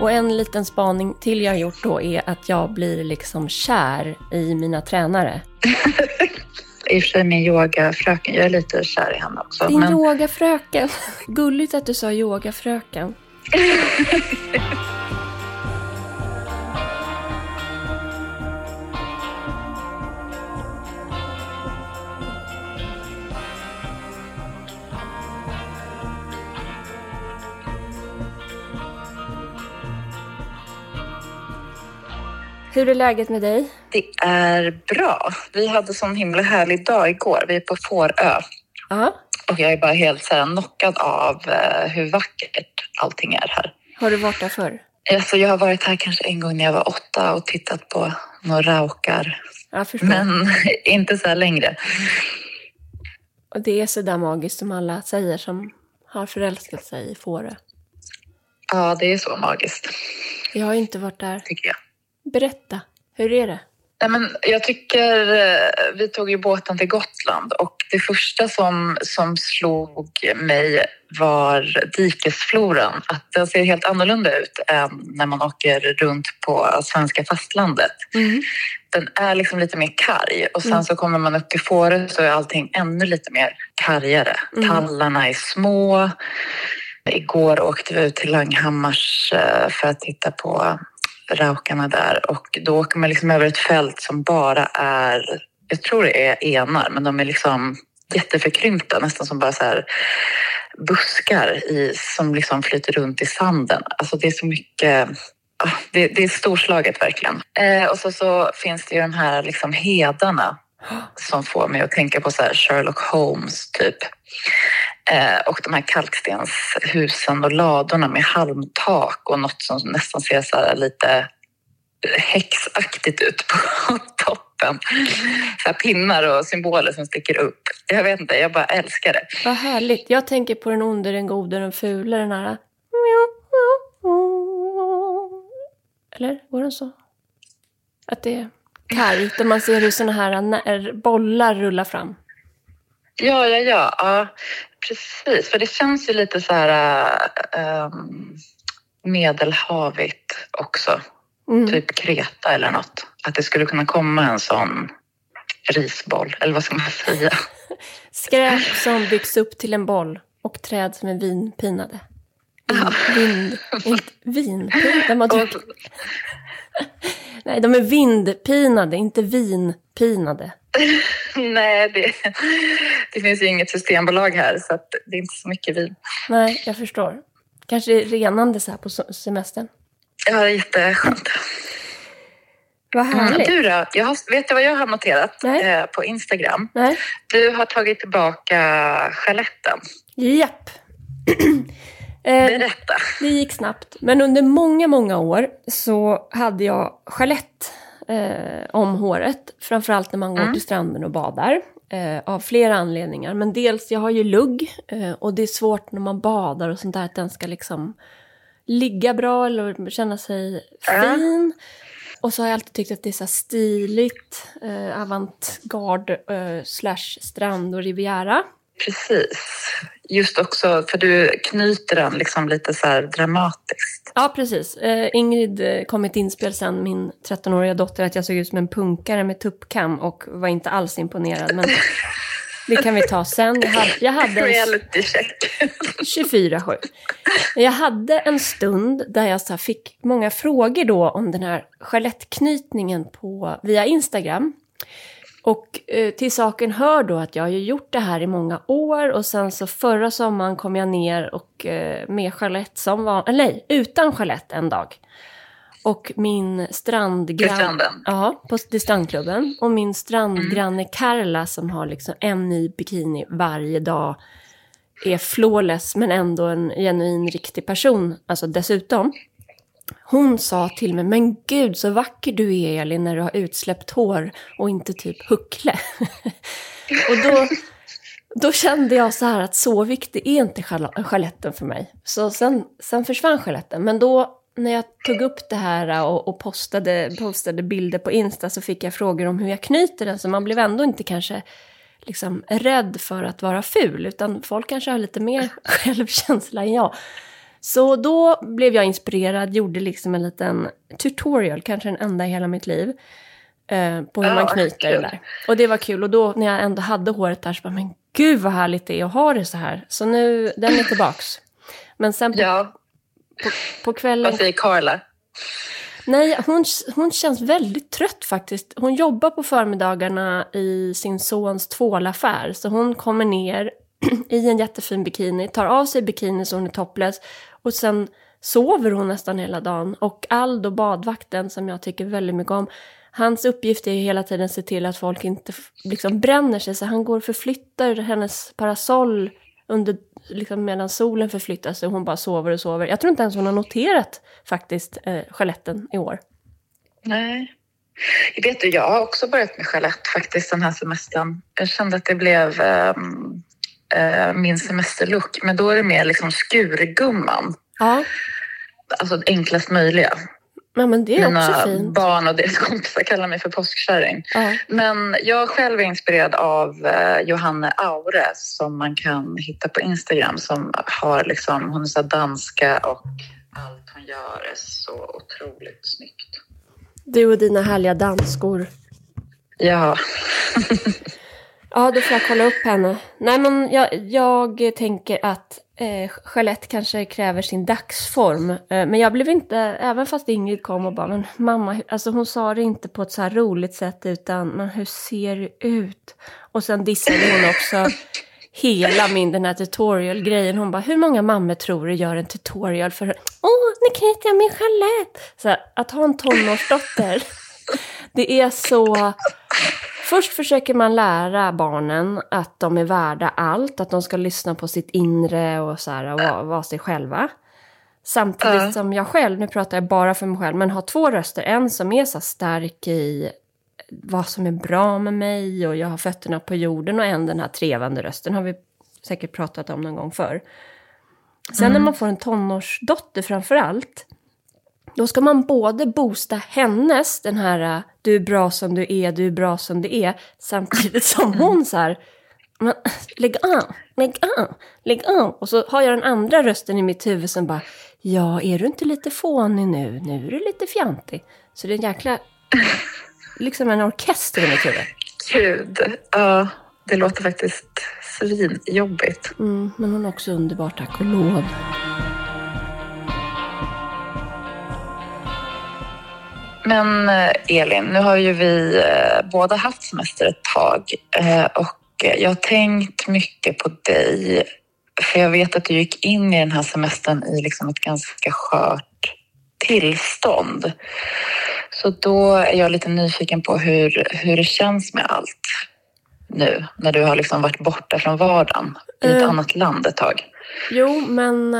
Och en liten spaning till jag har gjort då är att jag blir liksom kär i mina tränare. I och för sig min yogafröken, jag är lite kär i henne också. Din men... yogafröken. Gulligt att du sa yogafröken. Hur är läget med dig? Det är bra. Vi hade sån himla härlig dag igår. Vi är på Fårö. Ja. Och jag är bara helt så här knockad av eh, hur vackert allting är här. Har du varit där förr? Alltså, jag har varit här kanske en gång när jag var åtta och tittat på några raukar. Men inte så här längre. Och det är så där magiskt som alla säger som har förälskat sig i Fårö. Ja, det är så magiskt, Jag har inte varit där. tycker jag. Berätta, hur är det? Nej, men jag tycker, eh, vi tog ju båten till Gotland och det första som, som slog mig var dikesfloran. Att den ser helt annorlunda ut än när man åker runt på svenska fastlandet. Den är liksom lite mer karg och sen Mm. så kommer man upp till Fårö så är allting ännu lite mer kargare. Mm. Tallarna är små. Igår åkte vi ut till Langhammars eh, för att titta på raukarna där och då åker man liksom över ett fält som bara är, jag tror det är enar, men de är liksom jätteförkrympta, nästan som bara så här buskar i, som liksom flyter runt i sanden. Alltså det är så mycket ah, det, det är storslaget verkligen. Eh, och så, så finns det ju de här liksom hedarna som får mig att tänka på så här Sherlock Holmes typ. Eh, och de här kalkstenshusen och ladorna med halmtak och något som nästan ser så här lite häxaktigt ut på toppen. Så här pinnar och symboler som sticker upp. Jag vet inte, jag bara älskar det. Vad härligt. Jag tänker på den onde, den gode, den fule, den här... Eller går den så? Att det är kargt och man ser hur såna här bollar rullar fram. Ja, ja, ja, ja, precis. För det känns ju lite så här um, medelhavigt också. Mm. Typ Kreta eller något. Att det skulle kunna komma en sån risboll, eller vad ska man säga? Skräp som byggs upp till en boll och träd som är vinpinade. Vin, vind, inte vinpinade. Man Och, tycker, nej, de är vindpinade, inte vinpinade. nej, det, det finns ju inget systembolag här så det är inte så mycket vin. Nej, jag förstår. Kanske renande så här på semestern. Ja, det är jätteskönt. Vad Mm. härligt. Du då? Jag har, vet du vad jag har noterat eh, på Instagram? Nej, Du har tagit tillbaka skeletten. japp. eh, Berätta. det gick snabbt. Men under många, många år så hade jag skelett eh, om håret. Framförallt när man går Mm. till stranden och badar. Eh, av flera anledningar. Men dels, jag har ju lugg. Eh, och det är svårt när man badar och sånt där att den ska liksom ligga bra eller känna sig fin. Och så har jag alltid tyckt att det är så stiligt, eh, avantgarde eh, slash strand och riviera. Precis. Just också för du knyter den liksom lite så dramatiskt. Ja, precis. Eh, Ingrid eh, kom ett inspel sen, min 13-åriga dotter, att jag såg ut som en punkare med tuppkam och var inte alls imponerad. Men det kan vi ta sen. Jag hade, jag hade en, Reality check. 24-7. Jag hade en stund där jag så fick många frågor då om den här skelettknytningen på, via Instagram. Och eh, till saken hör då att jag har gjort det här i många år och sen så förra sommaren kom jag ner och eh, med Jeanette som var, eller nej, utan Jeanette en dag. Och min strandgranne... Ja, på strandklubben. Och min strandgranne Karla som har liksom en ny bikini varje dag är flawless men ändå en genuin riktig person, alltså dessutom. Hon sa till mig, men gud så vacker du är Elin när du har utsläppt hår och inte typ huckle. och då, då kände jag så här att så viktig är inte sjal- skeletten för mig. Så sen, sen försvann skeletten. Men då när jag tog upp det här och, och postade, postade bilder på Insta så fick jag frågor om hur jag knyter den. Så man blev ändå inte kanske liksom rädd för att vara ful. Utan folk kanske har lite mer självkänsla än jag. Så då blev jag inspirerad, gjorde liksom en liten tutorial, kanske den enda i hela mitt liv. Eh, på hur Ja, man knyter kul. det där. Och det var kul. Och då när jag ändå hade håret där så bara, men gud vad härligt det är att ha det så här. Så nu, den är tillbaks. Men sen på, Ja, på, på kvällen... vad säger Carla? Nej, hon, hon känns väldigt trött faktiskt. Hon jobbar på förmiddagarna i sin sons tvålaffär. Så hon kommer ner i en jättefin bikini, tar av sig bikini så hon är topless och sen sover hon nästan hela dagen. Och Aldo, badvakten, som jag tycker väldigt mycket om, hans uppgift är ju hela tiden att se till att folk inte liksom bränner sig. Så han går och förflyttar hennes parasoll under, liksom medan solen förflyttar sig och hon bara sover och sover. Jag tror inte ens hon har noterat faktiskt eh, skeletten i år. Nej. Jag vet du, jag har också börjat med skelett faktiskt den här semestern. Jag kände att det blev Um eh, min semesterlook. Men då är det mer liksom skurgumman. Ja, Alltså enklast möjliga. ja men det är Mina också fint. barn och deras kompisar kallar mig för påskkärring. Ja. Men jag själv är inspirerad av eh, Johanne Aure som man kan hitta på Instagram som har liksom, hon är så danska och allt hon gör är så otroligt snyggt. Du och dina härliga danskor. Ja, Ja, då får jag kolla upp henne. Nej, men jag, jag tänker att eh, Jeanette kanske kräver sin dagsform. Eh, men jag blev inte, även fast Ingrid kom och bara, men mamma, alltså hon sa det inte på ett så här roligt sätt, utan, men hur ser det ut? Och sen dissade hon också hela min, den här tutorial-grejen. Hon bara, hur många mammor tror du gör en tutorial för, åh, nu knyter jag min Jeanette. Så här, att ha en tonårsdotter, det är så... Först försöker man lära barnen att de är värda allt, att de ska lyssna på sitt inre och så här, och vara, vara sig själva. Samtidigt Ja. som jag själv, nu pratar jag bara för mig själv, men har två röster. En som är så stark i vad som är bra med mig och jag har fötterna på jorden och en den här trevande rösten har vi säkert pratat om någon gång förr. Sen när man får en tonårsdotter framför allt, då ska man både boosta hennes, den här äh, du är bra som du är, du är bra som du är, samtidigt som hon så här, men, lägg av, lägg av, lägg av. Och så har jag den andra rösten i mitt huvud som bara, ja, är du inte lite fånig nu? Nu är du lite fjantig. Så det är en jäkla, liksom en orkester i mitt huvud. gud. Ja, det låter faktiskt svinjobbigt. Mm, men hon är också underbar, tack och lov. Men eh, Elin, nu har ju vi eh, båda haft semester ett tag eh, och jag har tänkt mycket på dig. För jag vet att du gick in i den här semestern i liksom ett ganska skört tillstånd. Så då är jag lite nyfiken på hur, hur det känns med allt nu när du har liksom varit borta från vardagen i ett Eh. annat land ett tag. Jo, men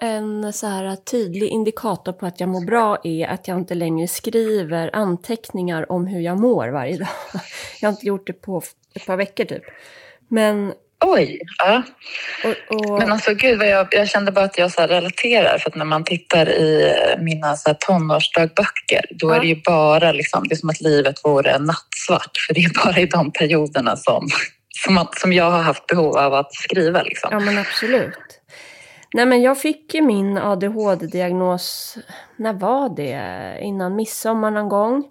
en så här tydlig indikator på att jag mår bra är att jag inte längre skriver anteckningar om hur jag mår varje dag. Jag har inte gjort det på ett par veckor typ. Men, Oj! Ja. och, och, Men alltså gud, vad jag, jag kände bara att jag så relaterar för att när man tittar i mina så här tonårsdagböcker då Ja. är det ju bara liksom, det är som att livet vore nattsvart för det är bara i de perioderna som, som, man, som jag har haft behov av att skriva. Liksom. ja men absolut. Nej men jag fick ju min ADHD-diagnos, när var det? Innan midsommar någon gång.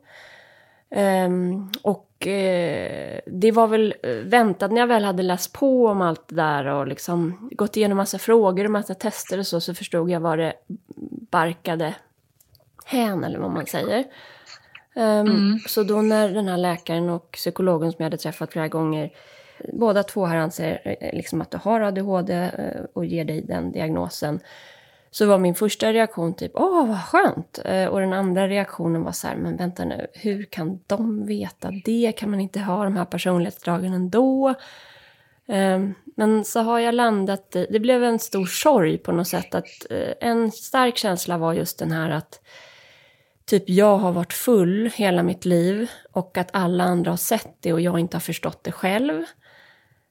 Ehm, och eh, det var väl eh, väntat när jag väl hade läst på om allt det där och liksom gått igenom massa frågor och massa tester och så, så förstod jag vad det barkade hän, eller vad man säger. Ehm, Mm. Så då när den här läkaren och psykologen som jag hade träffat flera gånger, båda två här anser eh, liksom att du har ADHD eh, och ger dig den diagnosen, så var min första reaktion typ, åh vad skönt. Eh, och den andra reaktionen var så här, men vänta nu, hur kan de veta det? Kan man inte ha de här personlighetsdragen ändå? Ehm, men så har jag landat i, det blev en stor sorg på något sätt. Att en stark känsla var just den här att typ jag har varit full hela mitt liv och att alla andra har sett det och jag inte har förstått det själv.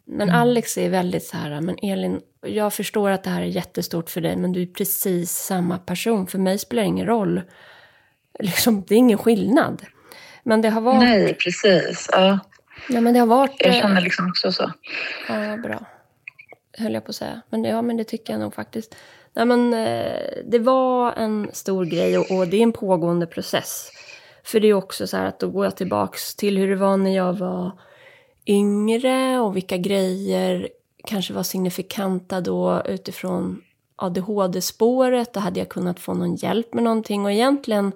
Men Alex är väldigt så här, men Elin, jag förstår att det här är jättestort för dig, men du är precis samma person. För mig spelar det ingen roll. Liksom, det är ingen skillnad. Men det har varit... Nej, precis. Ja, Ja, men det har varit... jag känner liksom också så. Ja, bra. höll jag på att säga. Men ja, men det tycker jag nog faktiskt. Nej, men eh, det var en stor grej och, och, det är en pågående process. För det är också så här att då går jag tillbaks till hur det var när jag var yngre och vilka grejer kanske var signifikanta då utifrån ADHD-spåret. Då hade jag kunnat få någon hjälp med någonting och egentligen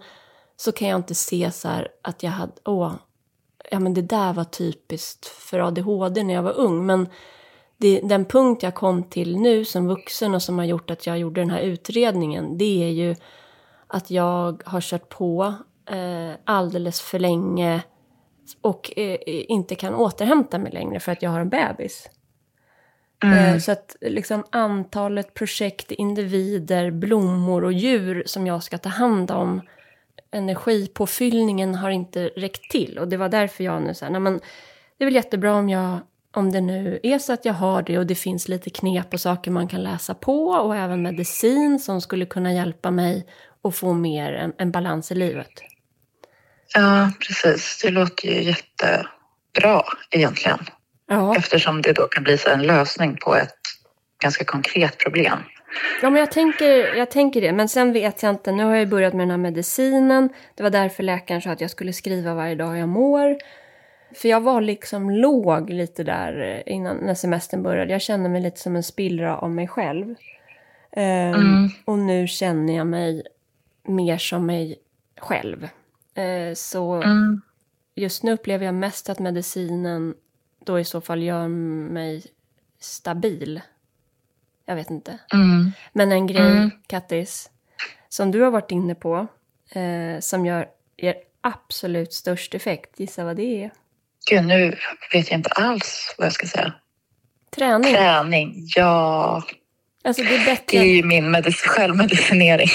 så kan jag inte se så här att jag hade, åh, ja men det där var typiskt för ADHD när jag var ung. Men det, den punkt jag kom till nu som vuxen och som har gjort att jag gjorde den här utredningen, det är ju att jag har kört på eh, alldeles för länge och eh, inte kan återhämta mig längre för att jag har en bebis. Mm. Eh, så att liksom antalet projekt, individer, blommor och djur som jag ska ta hand om, energipåfyllningen har inte räckt till. Och det var därför jag nu sa, men det är väl jättebra om jag om det nu är så att jag har det och det finns lite knep och saker man kan läsa på och även medicin som skulle kunna hjälpa mig att få mer en, en balans i livet. Ja, precis. Det låter ju jättebra egentligen. Ja. Eftersom det då kan bli så en lösning på ett ganska konkret problem. Ja, men jag tänker, jag tänker det. Men sen vet jag inte. Nu har jag börjat med den här medicinen. Det var därför läkaren sa att jag skulle skriva varje dag jag mår. För jag var liksom låg lite där innan när semestern började. Jag kände mig lite som en spillra av mig själv. Um, mm. Och nu känner jag mig mer som mig själv. Uh, så mm. just nu upplever jag mest att medicinen då i så fall gör mig stabil. Jag vet inte. Mm. Men en grej, mm. Kattis, som du har varit inne på, eh, som gör er absolut störst effekt, gissa vad det är? Gud, nu vet jag inte alls vad jag ska säga. Träning. Träning, ja. Alltså det är bättre. Det är ju min medic självmedicinering.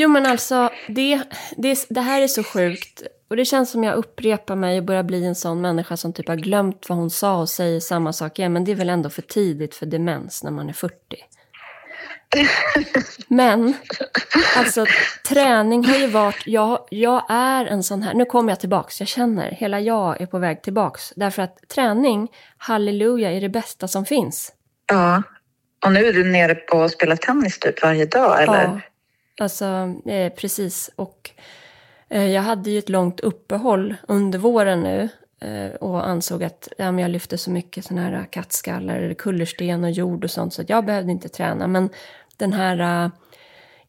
Jo men alltså, det, det, det här är så sjukt. Och det känns som jag upprepar mig och börjar bli en sån människa som typ har glömt vad hon sa och säger samma sak igen. Men det är väl ändå för tidigt för demens när man är 40. Men, alltså träning har ju varit, jag, jag är en sån här, nu kommer jag tillbaks, jag känner, hela jag är på väg tillbaks. Därför att träning, halleluja, är det bästa som finns. Ja, och nu är du nere på att spela tennis typ varje dag eller? Ja, alltså eh, precis. Och eh, jag hade ju ett långt uppehåll under våren nu eh, och ansåg att ja, men jag lyfte så mycket sådana här kattskallar, kullersten och jord och sånt så att jag behövde inte träna. Men den här uh,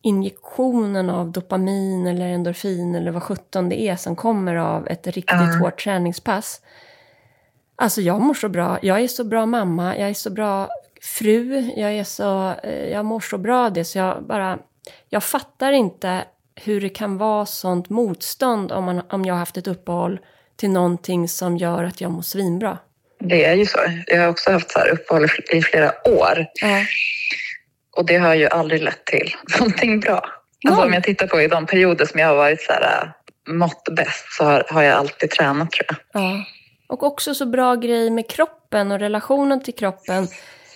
injektionen av dopamin eller endorfin eller vad sjutton det är som kommer av ett riktigt uh. hårt träningspass. Alltså jag mår så bra, jag är så bra mamma, jag är så bra fru, jag är så, uh, jag mår så bra av det så jag bara, jag fattar inte hur det kan vara sånt motstånd om, man, om jag har haft ett uppehåll till någonting som gör att jag mår svinbra. Det är ju så. Jag har också haft så här uppehåll i flera år. Äh. Och det har ju aldrig lett till någonting bra. Alltså om jag tittar på i de perioder som jag har varit så här, äh, mått bäst så har, har jag alltid tränat tror jag. Ja. Och också så bra grej med kroppen och relationen till kroppen.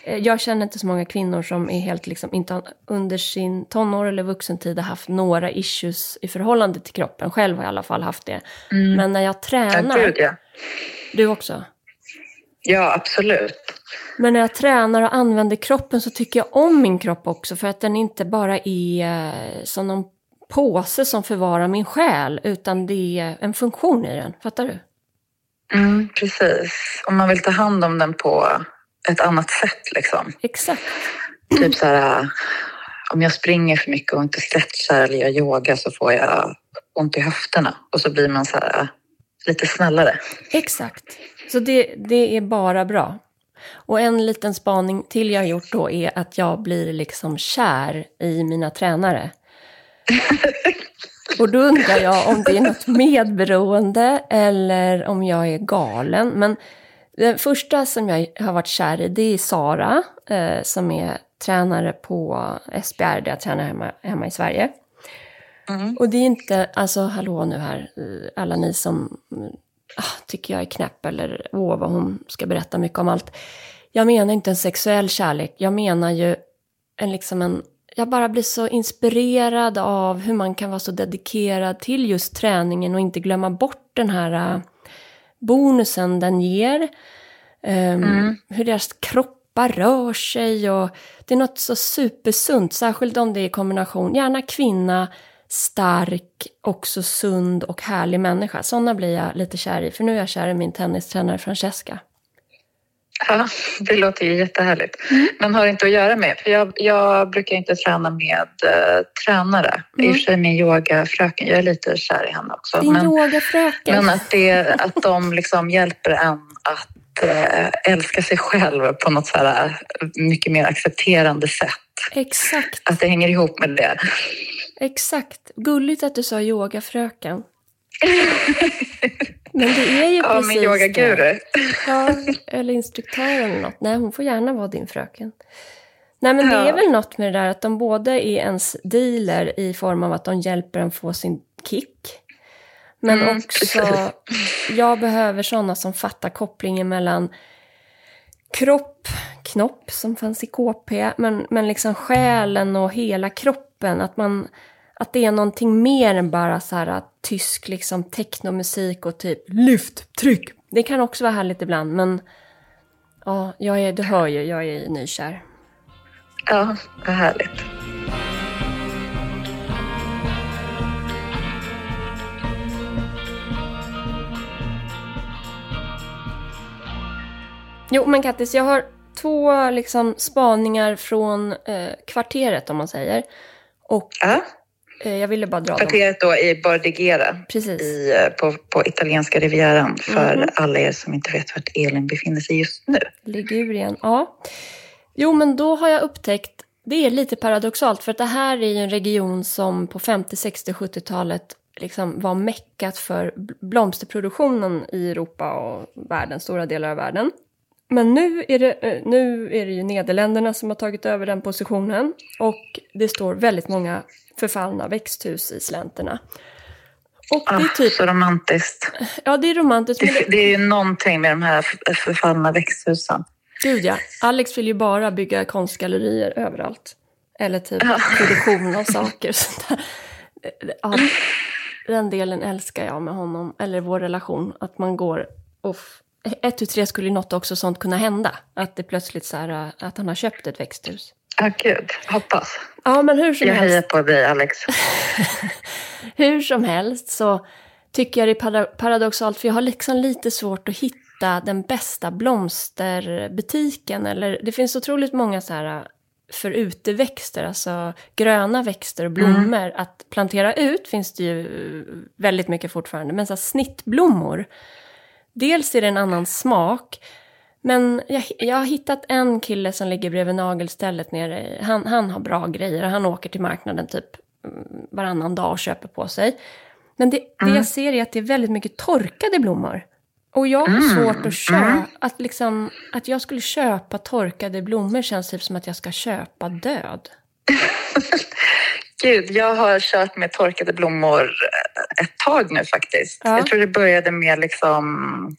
Eh, jag känner inte så många kvinnor som är helt liksom, inte under sin tonår eller vuxentid har haft några issues i förhållande till kroppen. Själv har jag i alla fall haft det. Mm. Men när jag tränar... Ja, gud, ja. Du också? Ja, absolut. Men när jag tränar och använder kroppen så tycker jag om min kropp också. För att den inte bara är eh, som någon påse som förvarar min själ. Utan det är en funktion i den. Fattar du? Mm, precis. Om man vill ta hand om den på ett annat sätt liksom. Exakt. Typ så här, om jag springer för mycket och inte stretchar eller gör yoga så får jag ont i höfterna. Och så blir man så här lite snällare. Exakt. Så det, det är bara bra. Och en liten spaning till jag har gjort då är att jag blir liksom kär i mina tränare. Och då undrar jag om det är något medberoende eller om jag är galen. Men den första som jag har varit kär i det är Sara eh, som är tränare på SBR där jag tränar hemma, hemma i Sverige. Mm. Och det är inte, alltså hallå nu här, alla ni som ah, tycker jag är knäpp eller åh vad hon ska berätta mycket om allt. Jag menar inte en sexuell kärlek, jag menar ju en liksom en jag bara blir så inspirerad av hur man kan vara så dedikerad till just träningen och inte glömma bort den här uh, bonusen den ger. Um, mm. Hur deras kropp kroppar rör sig och det är något så supersunt, särskilt om det är i kombination, gärna kvinna, stark, också sund och härlig människa. Sådana blir jag lite kär i, för nu är jag kär i min tennistränare Francesca. Ja, det låter ju jättehärligt. Mm. Men har inte att göra med, för jag, jag brukar inte träna med uh, tränare. Mm. I och för sig min yogafröken, jag är lite kär i henne också. Din men, yogafröken? Men att, det, att de liksom hjälper en att uh, älska sig själv på något så här, uh, mycket mer accepterande sätt. Exakt. Att det hänger ihop med det. Exakt. Gulligt att du sa yogafröken. Men det är ju ja, precis yogaguru. Ja, eller instruktör eller något. Nej, hon får gärna vara din fröken. Nej, men det är väl något med det där att de både är ens dealer i form av att de hjälper en få sin kick. Men mm, också, precis. jag behöver sådana som fattar kopplingen mellan kropp, knopp som fanns i KP, men, men liksom själen och hela kroppen. Att man att det är någonting mer än bara så här tysk liksom technomusik och typ lyft, tryck. Det kan också vara härligt ibland, men ja, jag är, du hör ju, jag är nykär. Ja, vad härligt. Jo, men Kattis, jag har två liksom spaningar från eh, kvarteret om man säger. Och ja. Eh, jag ville bara dra Kvarteret då i Bordighera Precis. I, eh, på, på italienska rivieran för mm. alla er som inte vet vart Elin befinner sig just nu. Ligurien, ja. Jo, men då har jag upptäckt, det är lite paradoxalt för att det här är ju en region som på 50, 60, 70-talet liksom var meckat för blomsterproduktionen i Europa och världen, stora delar av världen. Men nu är, det, eh, nu är det ju Nederländerna som har tagit över den positionen och det står väldigt många förfallna växthus i slänterna. Och det är ah, typ... så romantiskt. Ja, det är romantiskt. Det, det... det är ju någonting med de här förfallna växthusen. Gud ja. Alex vill ju bara bygga konstgallerier överallt. Eller typ ja. produktion av saker. Ja, den delen älskar jag med honom, eller vår relation. Att man går... Off. Ett, tu, tre skulle ju något också sånt kunna hända. Att det plötsligt så här, att han har köpt ett växthus. Ja, gud. Hoppas. Ja, men hur som jag helst. hejar på dig, Alex. hur som helst så tycker jag det är paradoxalt, för jag har liksom lite svårt att hitta den bästa blomsterbutiken. Eller, det finns otroligt många så här för uteväxter, alltså gröna växter och blommor. Mm. Att plantera ut finns det ju väldigt mycket fortfarande, men så snittblommor. Dels är det en annan smak, men jag, jag har hittat en kille som ligger bredvid nagelstället nere. Han, han har bra grejer och han åker till marknaden typ mm, varannan dag och köper på sig. Men det, det jag mm. ser är att det är väldigt mycket torkade blommor. Och jag har mm. svårt att köpa, mm. att, liksom, att jag skulle köpa torkade blommor känns typ som att jag ska köpa död. Gud, jag har kört med torkade blommor ett tag nu faktiskt. Ja. Jag tror det började med liksom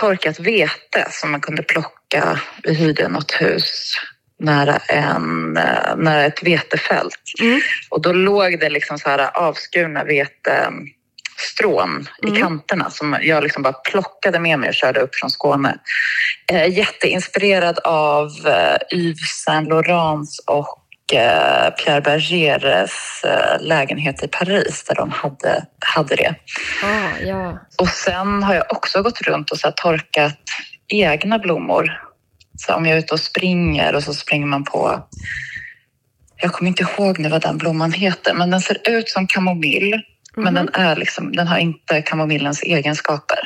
torkat vete som man kunde plocka. Vi hyrde något hus nära, en, eh, nära ett vetefält. Mm. Och då låg det liksom så här avskurna vetestrån mm. i kanterna som jag liksom bara plockade med mig och körde upp från Skåne. Eh, jätteinspirerad av eh, Yves Saint Laurents och Eh, Pierre Bergers eh, lägenhet i Paris där de hade, hade det. Ah, ja. Och sen har jag också gått runt och så torkat egna blommor. Så om jag är ute och springer och så springer man på jag kommer inte ihåg nu vad den blomman heter, men den ser ut som kamomill. Mm -hmm. Men den, är liksom, den har inte kamomillens egenskaper.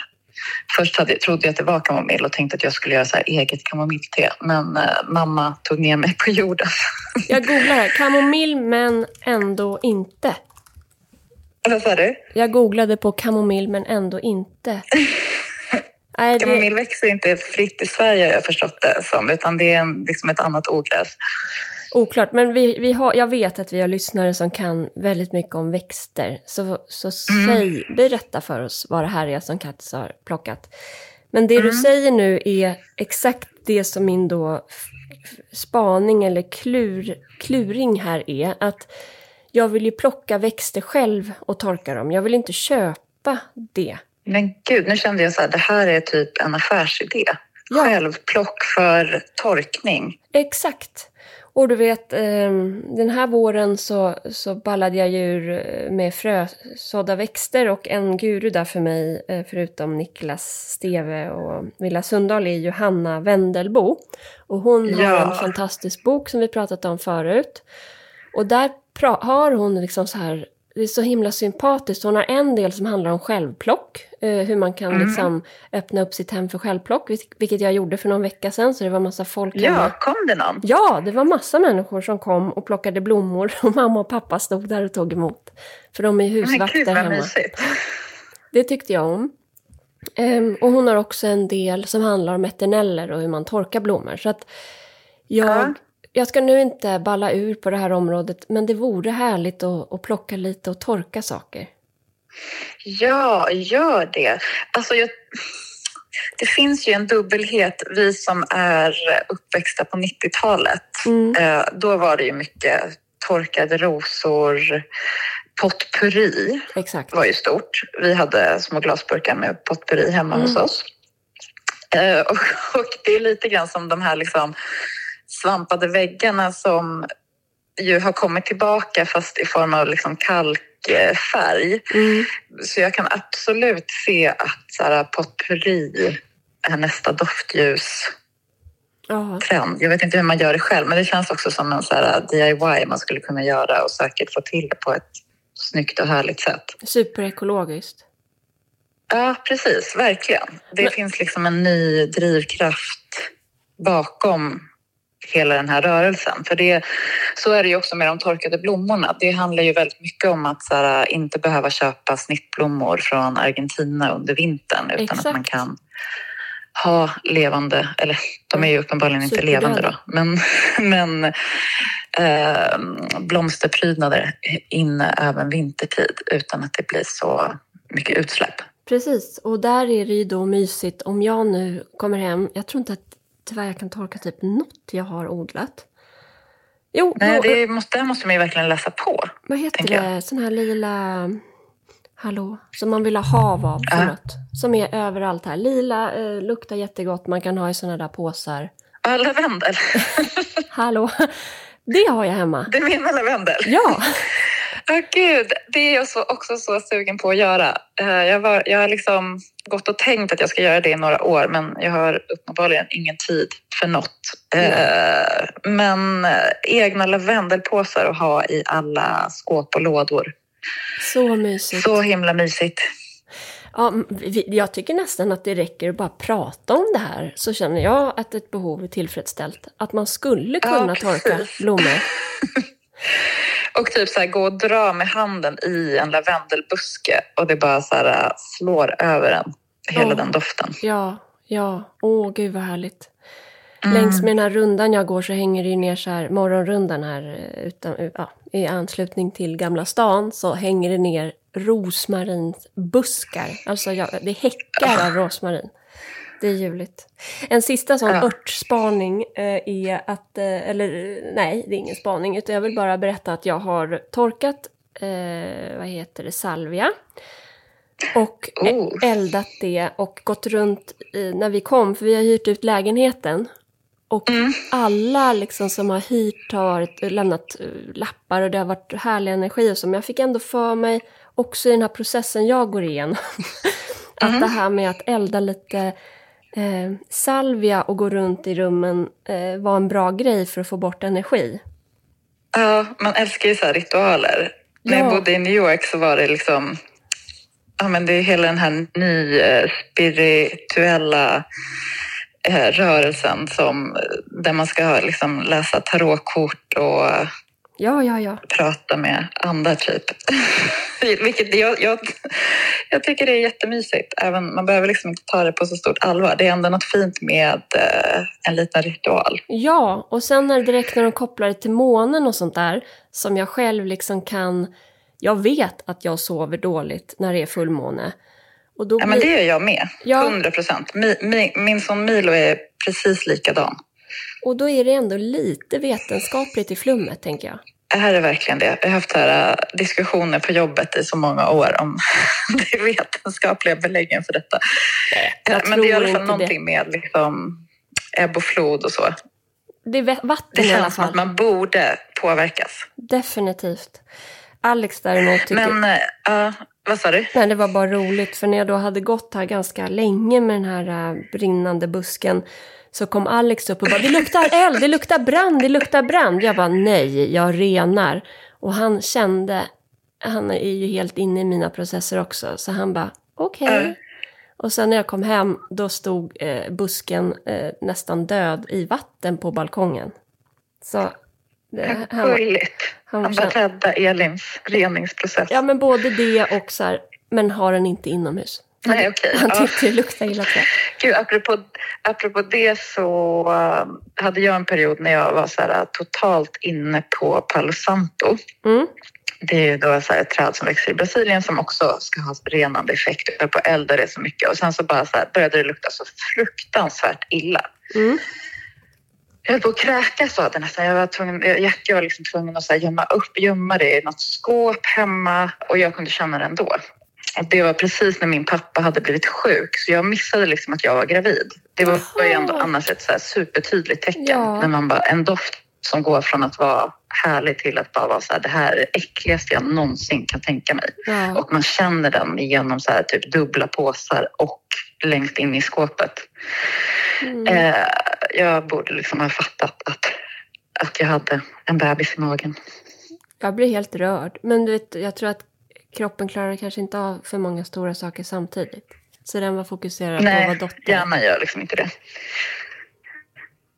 Först hade, trodde jag att det var kamomill och tänkte att jag skulle göra så här eget kamomillte. Men eh, mamma tog ner mig på jorden. jag googlar här. Kamomill men ändå inte. Vad sa du? Jag googlade på kamomill men ändå inte. Nej, det... Kamomill växer inte fritt i Sverige har jag förstått det som, utan det är en, liksom ett annat ogräs. Oklart, men vi, vi har, jag vet att vi har lyssnare som kan väldigt mycket om växter. Så, så mm. säg, berätta för oss vad det här är som Kattis har plockat. Men det mm. du säger nu är exakt det som min då spaning eller klur, kluring här är. Att jag vill ju plocka växter själv och torka dem. Jag vill inte köpa det. Men gud, nu kände jag så här, det här är typ en affärsidé. Ja. självplock för torkning. Exakt. Och du vet, eh, den här våren så, så ballade jag djur eh, med frösådda växter och en guru där för mig, eh, förutom Niklas Steve och Villa Sundahl, är Johanna Wendelbo. Och hon har Ja. en fantastisk bok som vi pratat om förut. Och där har hon liksom så här, det är så himla sympatiskt. Hon har en del som handlar om självplock. Eh, hur man kan Mm. liksom öppna upp sitt hem för självplock. vil- Vilket jag gjorde för någon vecka sedan. Så det var massa folk hemma. Ja, kom det någon? Ja, det var massa människor som kom och plockade blommor och mamma och pappa stod där och tog emot. För de är Men husvakter vad hemma. mysigt. Det tyckte jag om. Ehm, och hon har också en del som handlar om eterneller och hur man torkar blommor. Så att jag, Ja. Jag ska nu inte balla ur på det här området, men det vore härligt att, att plocka lite och torka saker. Ja, gör det. Alltså, jag, det finns ju en dubbelhet. Vi som är uppväxta på 90-talet, Mm. eh, då var det ju mycket torkade rosor, potpurri Exakt. var ju stort. Vi hade små glasburkar med potpurri hemma Mm. hos oss. Eh, och, och det är lite grann som de här liksom svampade väggarna som ju har kommit tillbaka fast i form av liksom kalkfärg. Mm. Så jag kan absolut se att så här, potpurri är nästa doftljustrend. Ja, Jag vet inte hur man gör det själv, men det känns också som en så här, DIY man skulle kunna göra och säkert få till det på ett snyggt och härligt sätt. superekologiskt. Ja, precis. Verkligen. Det Men- finns liksom en ny drivkraft bakom hela den här rörelsen. För det, så är det ju också med de torkade blommorna. Det handlar ju väldigt mycket om att här, inte behöva köpa snittblommor från Argentina under vintern utan Exakt. att man kan ha levande, eller de är ju uppenbarligen inte levande då, men, men eh, blomsterprydnader inne även vintertid utan att det blir så mycket utsläpp. Precis, och där är det ju då mysigt om jag nu kommer hem. Jag tror inte att tyvärr jag kan torka typ något jag har odlat. Jo, Nej, det måste, det måste man ju verkligen läsa på. vad heter det? Sån här lila... Hallå? Som man vill ha hav av. Ja. Förlåt. Som är överallt här. Lila, eh, luktar jättegott. Man kan ha i såna där påsar. Ja, lavendel. Hallå? Det har jag hemma. Du menar lavendel? Ja, Ja, gud. Det är jag så, också så sugen på att göra. Eh, Jag, var, jag har liksom gått och tänkt att jag ska göra det i några år men jag har uppenbarligen ingen tid för något. Eh, Men eh, egna lavendelpåsar att ha i alla skåp och lådor. så mysigt. Så himla mysigt. Ja, jag tycker nästan att det räcker att bara prata om det här. Så känner jag att ett behov är tillfredsställt. Att man skulle Ja, kunna precis. torka blommor. Och typ så här, gå och dra med handen i en lavendelbuske och det bara så här, äh, slår över en. Hela Ja. den doften. Ja, ja. Åh, gud vad härligt. Mm. Längs med den här rundan jag går så hänger det ju ner så här, morgonrundan här eh, utan, ja, i anslutning till Gamla stan så hänger det ner rosmarinbuskar. Alltså ja, det häckar av rosmarin. Det är ljuvligt. En sista sån Ja. örtspaning eh, är att, eh, eller eh, nej, det är ingen spaning, utan jag vill bara berätta att jag har torkat, eh, vad heter det, salvia. Och eh, Oh. eldat det och gått runt i, när vi kom, för vi har hyrt ut lägenheten. Och Mm. alla liksom som har hyrt har varit, lämnat eh, lappar och det har varit härlig energi och så. Men jag fick ändå för mig, också i den här processen jag går igenom, att det här med att elda lite eh, salvia och gå runt i rummen eh, var en bra grej för att få bort energi. Ja, man älskar ju så här ritualer. När Ja. jag bodde i New York så var det liksom... Ja, men det är hela den här ny eh, spirituella eh, rörelsen som, där man ska liksom läsa tarotkort och Ja, ja, ja. prata med andar typ. Vilket jag, jag, jag tycker det är jättemysigt. Även, man behöver liksom inte ta det på så stort allvar. Det är ändå något fint med eh, en liten ritual. Ja, och sen när direkt när de kopplar det till månen och sånt där, som jag själv liksom kan... Jag vet att jag sover dåligt när det är fullmåne. Och då Ja, men blir- det gör jag med. Ja. 100 procent. Mi, mi, min son Milo är precis likadan. Och då är det ändå lite vetenskapligt i flummet, tänker jag. är det verkligen det? Vi har haft här, äh, diskussioner på jobbet i så många år om de vetenskapliga beläggen för detta. Jag Men det är i alla fall någonting med liksom ebb och flod och så. Det är vatten Det känns som att man borde påverkas. Definitivt. Alex däremot tycker... Men, äh, ja, vad sa du? Nej, det var bara roligt, för när jag då hade gått här ganska länge med den här äh, brinnande busken så kom Alex upp och bara “det luktar eld, det luktar brand, det luktar brand”. Jag bara “nej, jag renar”. Och han kände, han är ju helt inne i mina processer också, så han bara “okej”. Mm. Och sen när jag kom hem, då stod eh, busken eh, nästan död i vatten på balkongen. Så det, han, Gulligt. han Han bara rädda Elins reningsprocess. Ja, men både det och så här, men har den inte inomhus. Nej, okej. Han tyckte det luktade illa tror. Gud, apropå, apropå det så äh, hade jag en period när jag var så här, totalt inne på Palo Santo. Mm. Det är då så här ett träd som växer i Brasilien som också ska ha renande effekt. På att elda det så mycket och sen så bara så här började det lukta så fruktansvärt illa. Mm. Jag höll på att kräkas av det nästan. Jag var, tvungen, jag, jag var liksom tvungen att så här gömma upp, gömma det i något skåp hemma och jag kunde känna det ändå. Och det var precis när min pappa hade blivit sjuk så jag missade liksom att jag var gravid. Det var, var ju ändå annars ett så supertydligt tecken. Ja. När man bara, en doft som går från att vara härlig till att bara vara så här, det här är det äckligaste jag någonsin kan tänka mig. Ja. Och man känner den genom så här, typ dubbla påsar och längst in i skåpet. Mm. Eh, jag borde liksom ha fattat att, att jag hade en bebis i magen. Jag blir helt rörd. Men du vet, jag tror att kroppen klarar kanske inte av för många stora saker samtidigt. Så den var fokuserad på att vara Nej, hjärnan gör liksom inte det.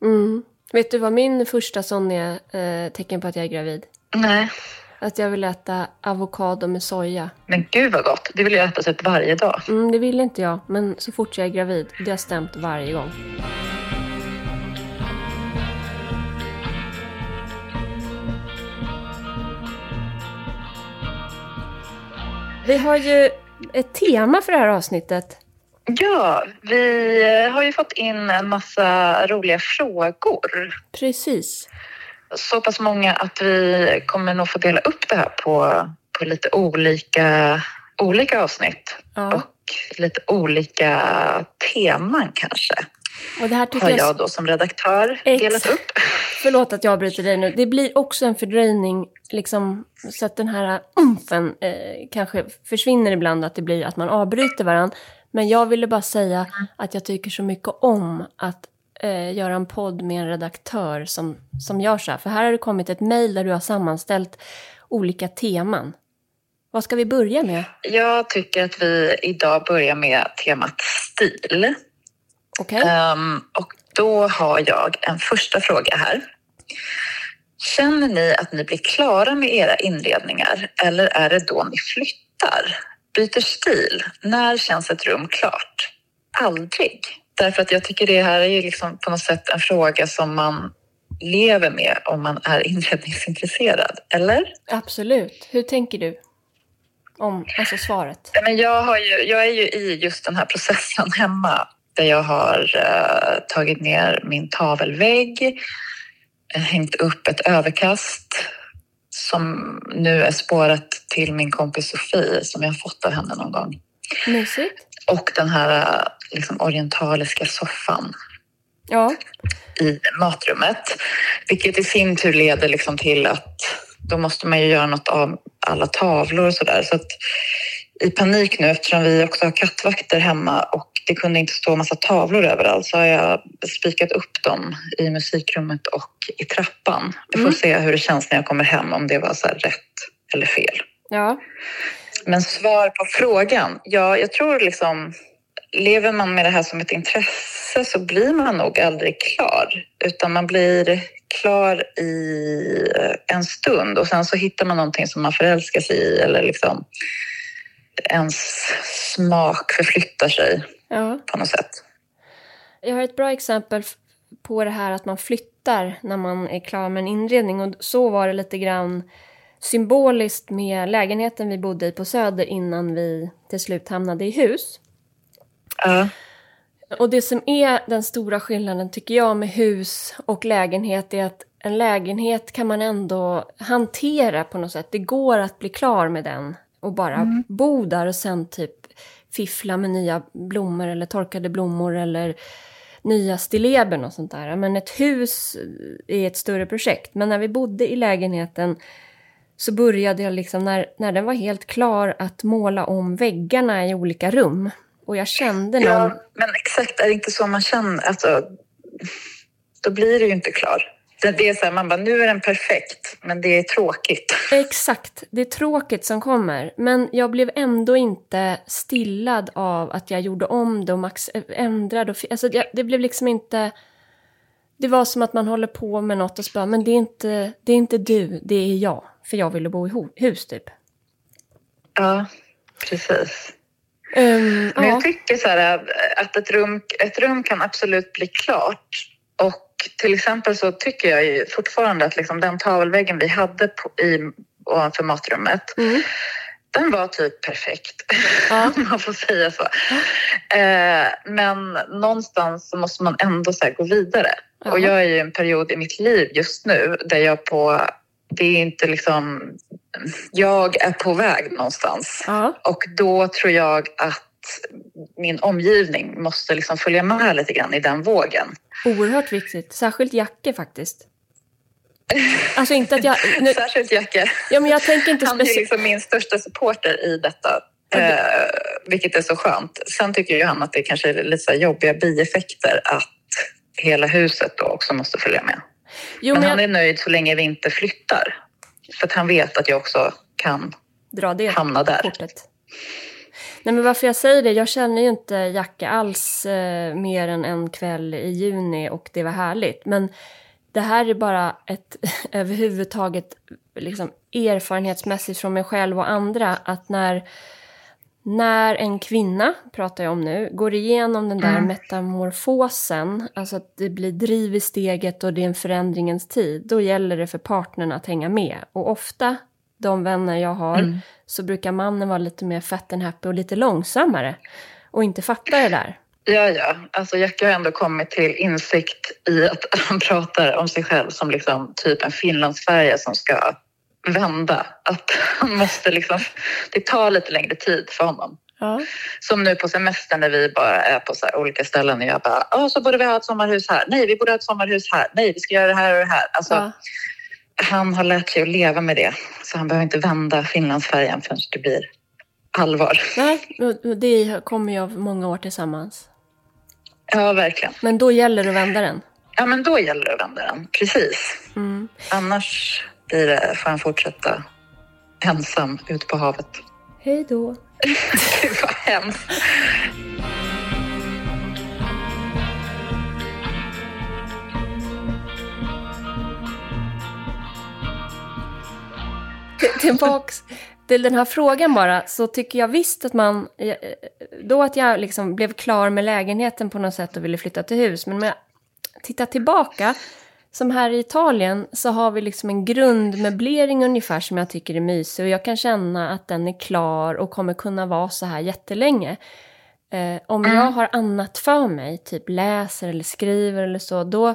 Mm. Vet du vad min första sån är eh, tecken på att jag är gravid? Nej, Att jag vill äta avokado med soja. men gud vad gott. Det vill jag äta typ varje dag. Mm, det vill inte jag, men så fort jag är gravid, det har stämt varje gång. Vi har ju ett tema för det här avsnittet. Ja, vi eh, har ju fått in en massa roliga frågor. Precis. Så pass många att vi kommer nog få dela upp det här på, på lite olika, olika avsnitt. Ja. Och lite olika teman kanske. Och det här tycker Har jag... jag då som redaktör Ex- delat upp. Förlåt att jag avbryter dig nu. Det blir också en fördröjning, liksom, så att den här umfen eh, kanske försvinner ibland, att det blir att man avbryter varandra. Men jag ville bara säga att jag tycker så mycket om att eh, göra en podd med en redaktör som, som gör så här. För här har det kommit ett mejl där du har sammanställt olika teman. Vad ska vi börja med? Jag tycker att vi idag börjar med temat stil. Okej? Ehm, och då har jag en första fråga här. Känner ni att ni blir klara med era inredningar eller är det då ni flyttar? Byter stil? När känns ett rum klart? Aldrig. Därför att jag tycker det här är ju liksom på något sätt en fråga som man lever med om man är inredningsintresserad. Eller? Absolut. Hur tänker du? Om, alltså svaret. Men jag, har ju, jag är ju i just den här processen hemma där jag har eh, tagit ner min tavelvägg, eh, hängt upp ett överkast som nu är spårat till min kompis Sofie som jag fått av henne någon gång. Mysigt. Och den här eh, liksom, orientaliska soffan Ja. i matrummet. Vilket i sin tur leder liksom till att då måste man ju göra något av alla tavlor och sådär. Så att i panik nu eftersom vi också har kattvakter hemma och det kunde inte stå massa tavlor överallt så har jag spikat upp dem i musikrummet och i trappan. Vi får Mm. se hur det känns när jag kommer hem om det var så rätt eller fel. Ja. Men svar på frågan. Ja, jag tror liksom lever man med det här som ett intresse så blir man nog aldrig klar. Utan man blir klar i en stund och sen så hittar man någonting som man förälskar sig i eller liksom ens smak förflyttar sig Ja. på något sätt. Jag har ett bra exempel på det här att man flyttar när man är klar med en inredning. Och så var det lite grann symboliskt med lägenheten vi bodde i på Söder innan vi till slut hamnade i hus. Ja, Och det som är den stora skillnaden tycker jag med hus och lägenhet är att en lägenhet kan man ändå hantera på något sätt. Det går att bli klar med den och bara mm. bo där och sen typ fiffla med nya blommor eller torkade blommor eller nya stilleben och sånt där. Men ett hus är ett större projekt. Men när vi bodde i lägenheten så började jag liksom, när, när den var helt klar, att måla om väggarna i olika rum. Och jag kände någon... Ja, men exakt, är det inte så man känner? Alltså, då blir det ju inte klar. Det är så här, man bara, nu är den perfekt, men det är tråkigt. Exakt, det är tråkigt som kommer. Men jag blev ändå inte stillad av att jag gjorde om det och max ändrade. Och, alltså, det blev liksom inte... Det var som att man håller på med något och så bara, men det är inte, det är inte du, det är jag. För jag ville bo i hus typ. Ja, precis. Um, men jag ja. tycker så här att ett rum, ett rum kan absolut bli klart. Och till exempel så tycker jag ju fortfarande att liksom den tavelväggen vi hade på, i, ovanför matrummet mm. Den var typ perfekt, ja. om man får säga så. Eh, men någonstans så måste man ändå så gå vidare. Ja. Och jag är i en period i mitt liv just nu där jag på det är inte liksom... Jag är på väg någonstans. Ja. Och då tror jag att min omgivning måste liksom följa med lite grann i den vågen. Oerhört viktigt. Särskilt Jacke faktiskt. Alltså inte att jag... Nu... Särskilt Jacke. Ja, men jag tänker inte Han är liksom min största supporter i detta. Eh, vilket är så skönt. Sen tycker ju han att det kanske är lite jobbiga bieffekter att hela huset då också måste följa med. Jo, men, men han jag... är nöjd så länge vi inte flyttar. För att han vet att jag också kan Dra det hamna där. Kortet. Nej men varför jag säger det, jag känner ju inte Jacke alls eh, mer än en kväll i juni och det var härligt. Men det här är bara ett överhuvudtaget liksom, erfarenhetsmässigt från mig själv och andra att när när en kvinna, pratar jag om nu, går igenom den där mm. metamorfosen, alltså att det blir driv i steget och det är en förändringens tid, då gäller det för partnern att hänga med. Och ofta, de vänner jag har, mm. Så brukar mannen vara lite mer fat and happy och lite långsammare och inte fatta det där. Ja, ja. Alltså Jackie har ändå kommit till insikt i att han pratar om sig själv som liksom typ en finlandsfärja som ska vända. Att han måste liksom, det tar lite längre tid för honom. Ja. Som nu på semestern när vi bara är på så olika ställen och jag bara, ja så borde vi ha ett sommarhus här. Nej, vi borde ha ett sommarhus här. Nej, vi ska göra det här och det här. Alltså, ja. Han har lärt sig att leva med det. Så han behöver inte vända Finlandsfärjan förrän det blir allvar. Nej, det kommer ju av många år tillsammans. Ja, verkligen. Men då gäller det att vända den? Ja, men då gäller det att vända den. Precis. Mm. Annars blir det, får han fortsätta ensam ut på havet. Hej då. Gud vad hemskt. Tillbaks till den här frågan bara, så tycker jag visst att man... Då att jag liksom blev klar med lägenheten på något sätt och ville flytta till hus. Men om jag tittar tillbaka som här i Italien så har vi liksom en grundmöblering ungefär som jag tycker är mysig och jag kan känna att den är klar och kommer kunna vara så här jättelänge. Eh, om mm. jag har annat för mig, typ läser eller skriver eller så, då,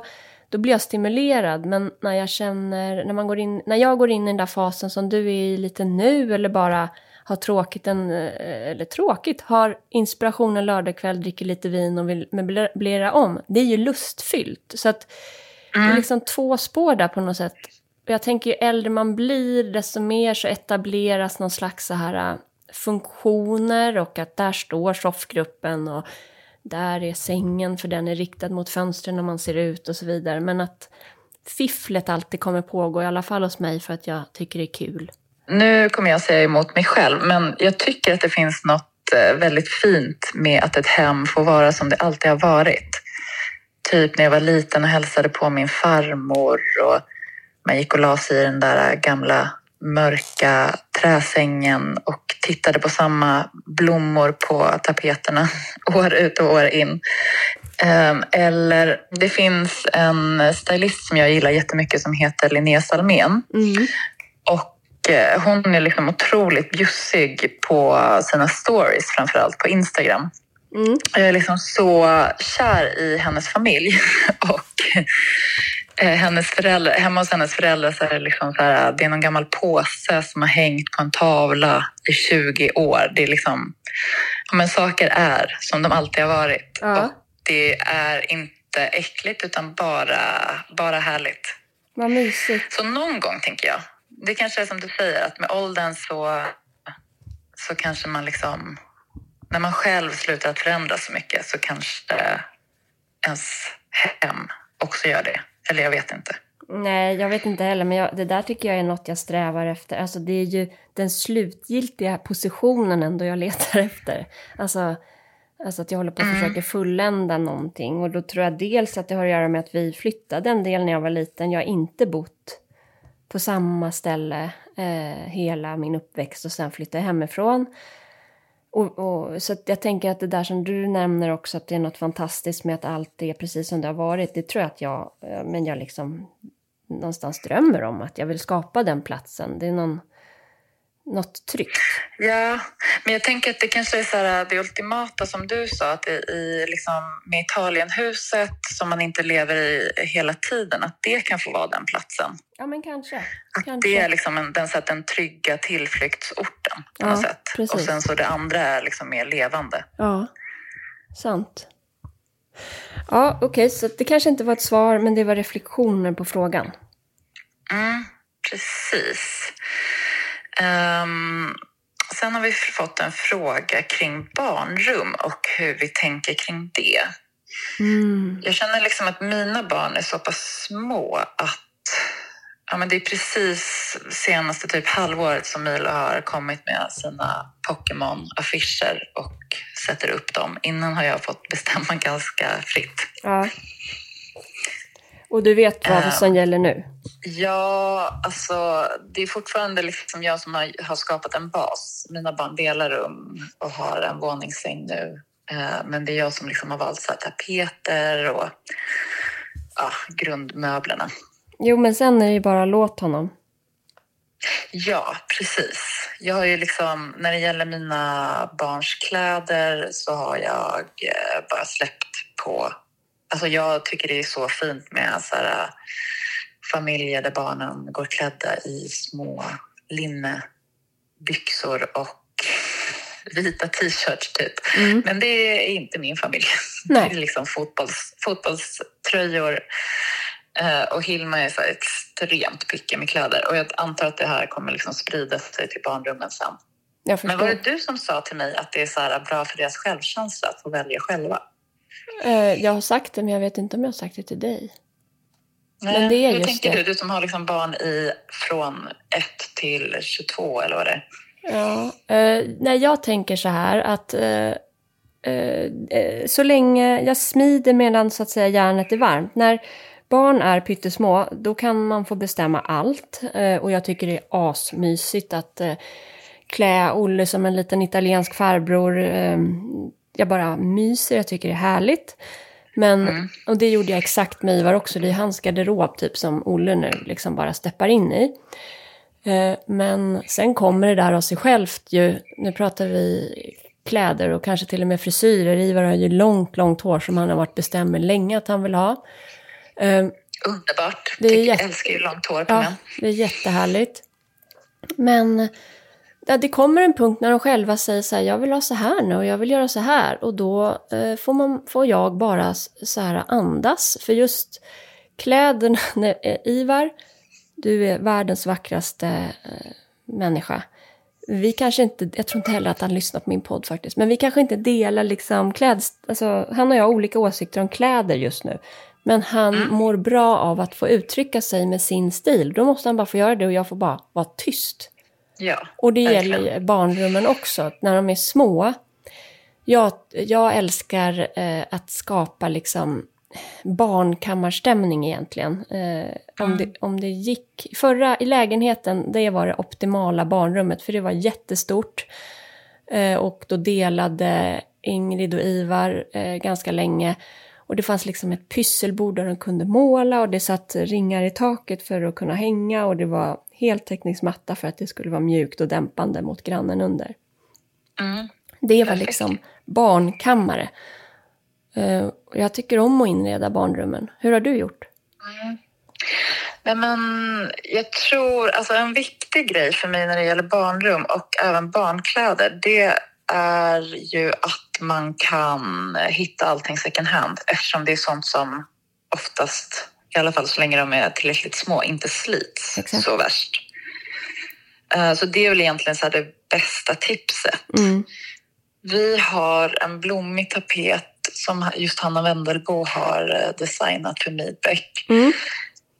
då blir jag stimulerad. Men när jag känner, när, man går in, när jag går in i den där fasen som du är i lite nu eller bara har tråkigt, en, eh, eller tråkigt, har inspiration en lördagkväll, dricker lite vin och vill möblera om. Det är ju lustfyllt. Så att Mm. Det är mm. liksom två spår där på något sätt. Jag tänker ju äldre man blir, desto mer så etableras någon slags så här äh, funktioner och att där står soffgruppen och där är sängen för den är riktad mot fönstren när man ser ut och så vidare. Men att fifflet alltid kommer pågå, i alla fall hos mig, för att jag tycker det är kul. Nu kommer jag säga emot mig själv, men jag tycker att det finns något eh, väldigt fint med att ett hem får vara som det alltid har varit typ när jag var liten och hälsade på min farmor och man gick och la sig i den där gamla mörka träsängen och tittade på samma blommor på tapeterna år ut och år in. Ehm, eller det finns en stylist som jag gillar jättemycket som heter Linnea Salmén. Mm. Och eh, hon är liksom otroligt bjussig på sina stories, framförallt på Instagram. Mm. Jag är liksom så kär i hennes familj. och hennes föräldrar, hemma hos hennes föräldrar så är det, liksom så här, det är någon gammal påse som har hängt på en tavla i 20 år. Det är liksom, ja, men saker är som de alltid har varit. Ja. Och det är inte äckligt utan bara, bara härligt. Vad mysigt. Så någon gång tänker jag, det kanske är som du säger att med åldern så, så kanske man liksom, när man själv slutar att förändras så mycket så kanske ens hem också gör det. Eller jag vet inte. Nej, jag vet inte heller, men jag, det där tycker jag är något jag strävar efter. Alltså det är ju den slutgiltiga positionen ändå jag letar efter. Alltså, alltså att jag håller på att försöka fullända någonting. Och då tror jag dels att det har att göra med att vi flyttade en del när jag var liten. Jag har inte bott på samma ställe eh, hela min uppväxt och sen flyttade jag hemifrån. Och, och, så att jag tänker att det där som du nämner också, att det är något fantastiskt med att allt är precis som det har varit. Det tror jag att jag, eh, men jag liksom någonstans drömmer om att jag vill skapa den platsen. Det är någon, något tryggt. Ja, men jag tänker att det kanske är så här, det ultimata som du sa, att i, i liksom, med Italienhuset som man inte lever i hela tiden, att det kan få vara den platsen. Ja, men kanske. Att kanske. det är liksom en, den, så att den trygga tillflyktsorten på Ja, något sätt. precis. Och sen så det andra är liksom mer levande. Ja, sant. Ja, okej, så det kanske inte var ett svar, men det var reflektioner på frågan. Mm, precis. Ehm, sen har vi fått en fråga kring barnrum och hur vi tänker kring det. Mm. Jag känner liksom att mina barn är så pass små att ja, men det är precis senaste typ halvåret som Milo har kommit med sina Pokémon-affischer och sätter upp dem. Innan har jag fått bestämma ganska fritt. Ja. Och du vet vad Ja. som gäller nu? Ja, alltså det är fortfarande liksom jag som har, har skapat en bas. Mina barn delar rum och har en våningssäng nu. Eh, Men det är jag som liksom har valt så tapeter och ja, grundmöblerna. Jo, men sen är det ju bara låt honom. Ja, precis. Jag har ju liksom, när det gäller mina barns kläder så har jag eh, bara släppt på... Alltså jag tycker det är så fint med så här, eh, familjer där barnen går klädda i små linnebyxor och vita t-shirts typ. Mm. Men det är inte min familj. Nej. Det är liksom fotbolls, fotbollströjor. Eh, och Hilma är så extremt picky med kläder. Och jag antar att det här kommer liksom sprida sig till barnrummen sen. Men var det du som sa till mig att det är så bra för deras självkänsla att få välja själva? Eh, jag har sagt det, men jag vet inte om jag har sagt det till dig. Men det är Hur just tänker det. du? Du som har liksom barn i från 1 till 22 eller vad det är. Ja, eh, nej, jag tänker så här att eh, eh, eh, så länge jag smider medan så att säga järnet är varmt. När barn är pyttesmå, då kan man få bestämma allt. Eh, och jag tycker det är asmysigt att klä Olle som en liten italiensk farbror. Jag bara myser, jag tycker det är härligt. Men, och det gjorde jag exakt med Ivar också. Det är hans garderob typ som Olle nu liksom bara steppar in i. Eh, Men sen kommer det där av sig självt ju. Nu pratar vi kläder och kanske till och med frisyrer. Ivar har ju långt, långt hår som han har varit bestämd med länge att han vill ha. Eh, Underbart. Det är jätte- Jag älskar ju långt hår på Ja, män. det är jättehärligt. Men det kommer en punkt när de själva säger så här, jag vill ha så här nu och jag vill göra så här. Och då eh, får, man, får jag bara så här andas. För just kläderna, när, eh, Ivar, du är världens vackraste eh, människa. Vi kanske inte, jag tror inte heller att han lyssnar på min podd faktiskt, men vi kanske inte delar liksom kläds... Alltså, han och jag har olika åsikter om kläder just nu. Men han mår bra av att få uttrycka sig med sin stil. Då måste han bara få göra det och jag får bara vara tyst. Ja, Och det verkligen. gäller barnrummen också. När de är små. Jag, jag älskar eh, att skapa liksom barnkammarstämning egentligen. Eh, om, det, om det gick... Förra i lägenheten, det var det optimala barnrummet. För det var jättestort. Eh, och då delade Ingrid och Ivar eh, ganska länge. Och det fanns liksom ett pysselbord där de kunde måla och det satt ringar i taket för att kunna hänga och det var heltäckningsmatta för att det skulle vara mjukt och dämpande mot grannen under. Mm. Det var liksom barnkammare. Eh, jag tycker om att inreda barnrummen. Hur har du gjort? Mm. Nej, men jag tror, alltså en viktig grej för mig när det gäller barnrum och även barnkläder, det är ju att man kan hitta allting second hand eftersom det är sånt som oftast, i alla fall så länge de är tillräckligt små, inte slits Exakt. så värst. Eh, Så det är väl egentligen så det bästa tipset. Mm. Vi har en blommig tapet som just Hanna Wendelbo har eh, designat för Midbeck. Mm.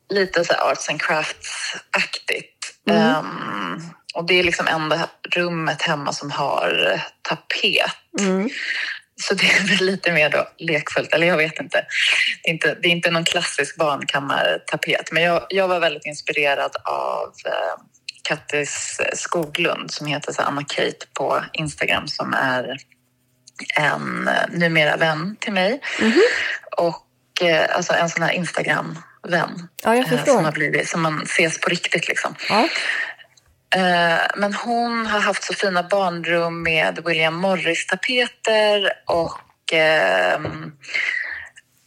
Lite så arts and crafts-aktigt. Mm. Ehm, och det är liksom enda rummet hemma som har tapet. Mm. Så det är lite mer då lekfullt, eller jag vet inte. Det är inte, det är inte någon klassisk barnkammartapet, men jag, jag var väldigt inspirerad av eh, Kattis Skoglund som heter så Anna Kate på Instagram som är en eh, numera vän till mig. Mhm. Och eh, alltså en sån här Instagram-vän. Ja, jag eh, Som, förstår. har blivit, som man ses på riktigt liksom. Ja. Eh, Men hon har haft så fina barnrum med William Morris-tapeter och ehm,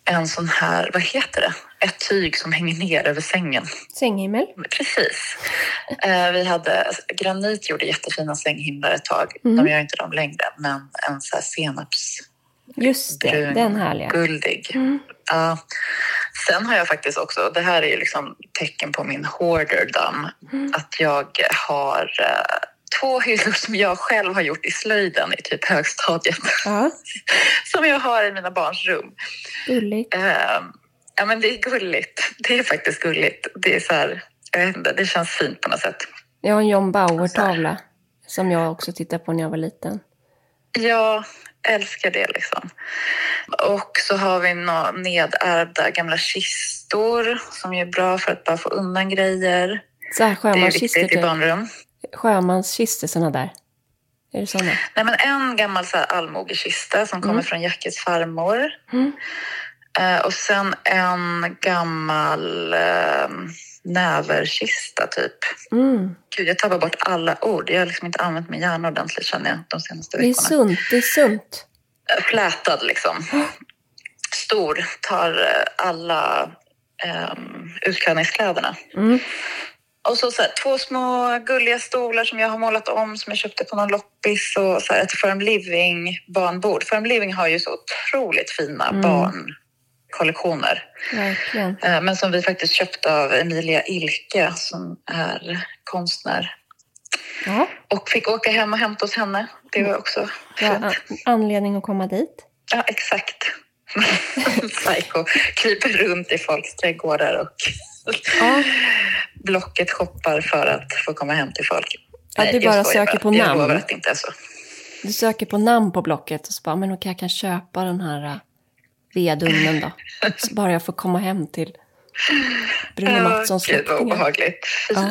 en sån här, vad heter det? Ett tyg som hänger ner över sängen. Sänghimmel. Precis. Eh, Vi hade, Granit gjorde jättefina sänghimlar ett tag. Mm. De gör inte dem längre, men en så här senapsbrun, Just det, den härliga. guldig. Mm. Ja. Sen har jag faktiskt också, det här är ju liksom tecken på min hoarderdom, Mm. att jag har eh, två hyllor som jag själv har gjort i slöjden i typ högstadiet. Ja, som jag har i mina barns rum. gulligt. Eh, ja, men det är gulligt. Det är faktiskt gulligt. Det är så här, jag vet inte, det känns fint på något sätt. Jag har en John Bauer-tavla som jag också tittade på när jag var liten. Jag älskar det liksom. Och så har vi några nedärvda gamla kistor som är bra för att bara få undan grejer. Så här Det är viktigt i typ. barnrum. Sjömanskistor, såna där. Är det såna? Nej, men en gammal så allmogekista som kommer Mm. från Jackes farmor. Mm. Eh, och sen en gammal eh, näverkista typ. Mm. Gud, jag tappar bort alla ord. Jag har liksom inte använt min hjärna ordentligt känner jag de senaste Det är veckorna. sunt, det är sunt. Eh, Flätad liksom. Stor, tar eh, alla um, utklädningskläderna. Mm. Och så, så här, två små gulliga stolar som jag har målat om som jag köpte på någon loppis och så här, ett Firm Living barnbord. Firm Living har ju så otroligt fina Mm. Barnkollektioner. Verkligen. Eh, Men som vi faktiskt köpte av Emilia Ilke som är konstnär. Ja, Och fick åka hem och hämta hos henne. Det var också fint. anledning att komma dit. Ja, exakt. Psycho kryper runt i folks trädgårdar och Ja. Blocket shoppar för att få komma hem till folk. Ja, Nej, du jag bara söker på Jag namn. lovar att det inte är så. Du söker på namn på Blocket och så bara, men okej, jag kan köpa den här vedugnen då. Så bara jag får komma hem till Bruno Mattssons Gud vad släktingar. obehagligt. Ja.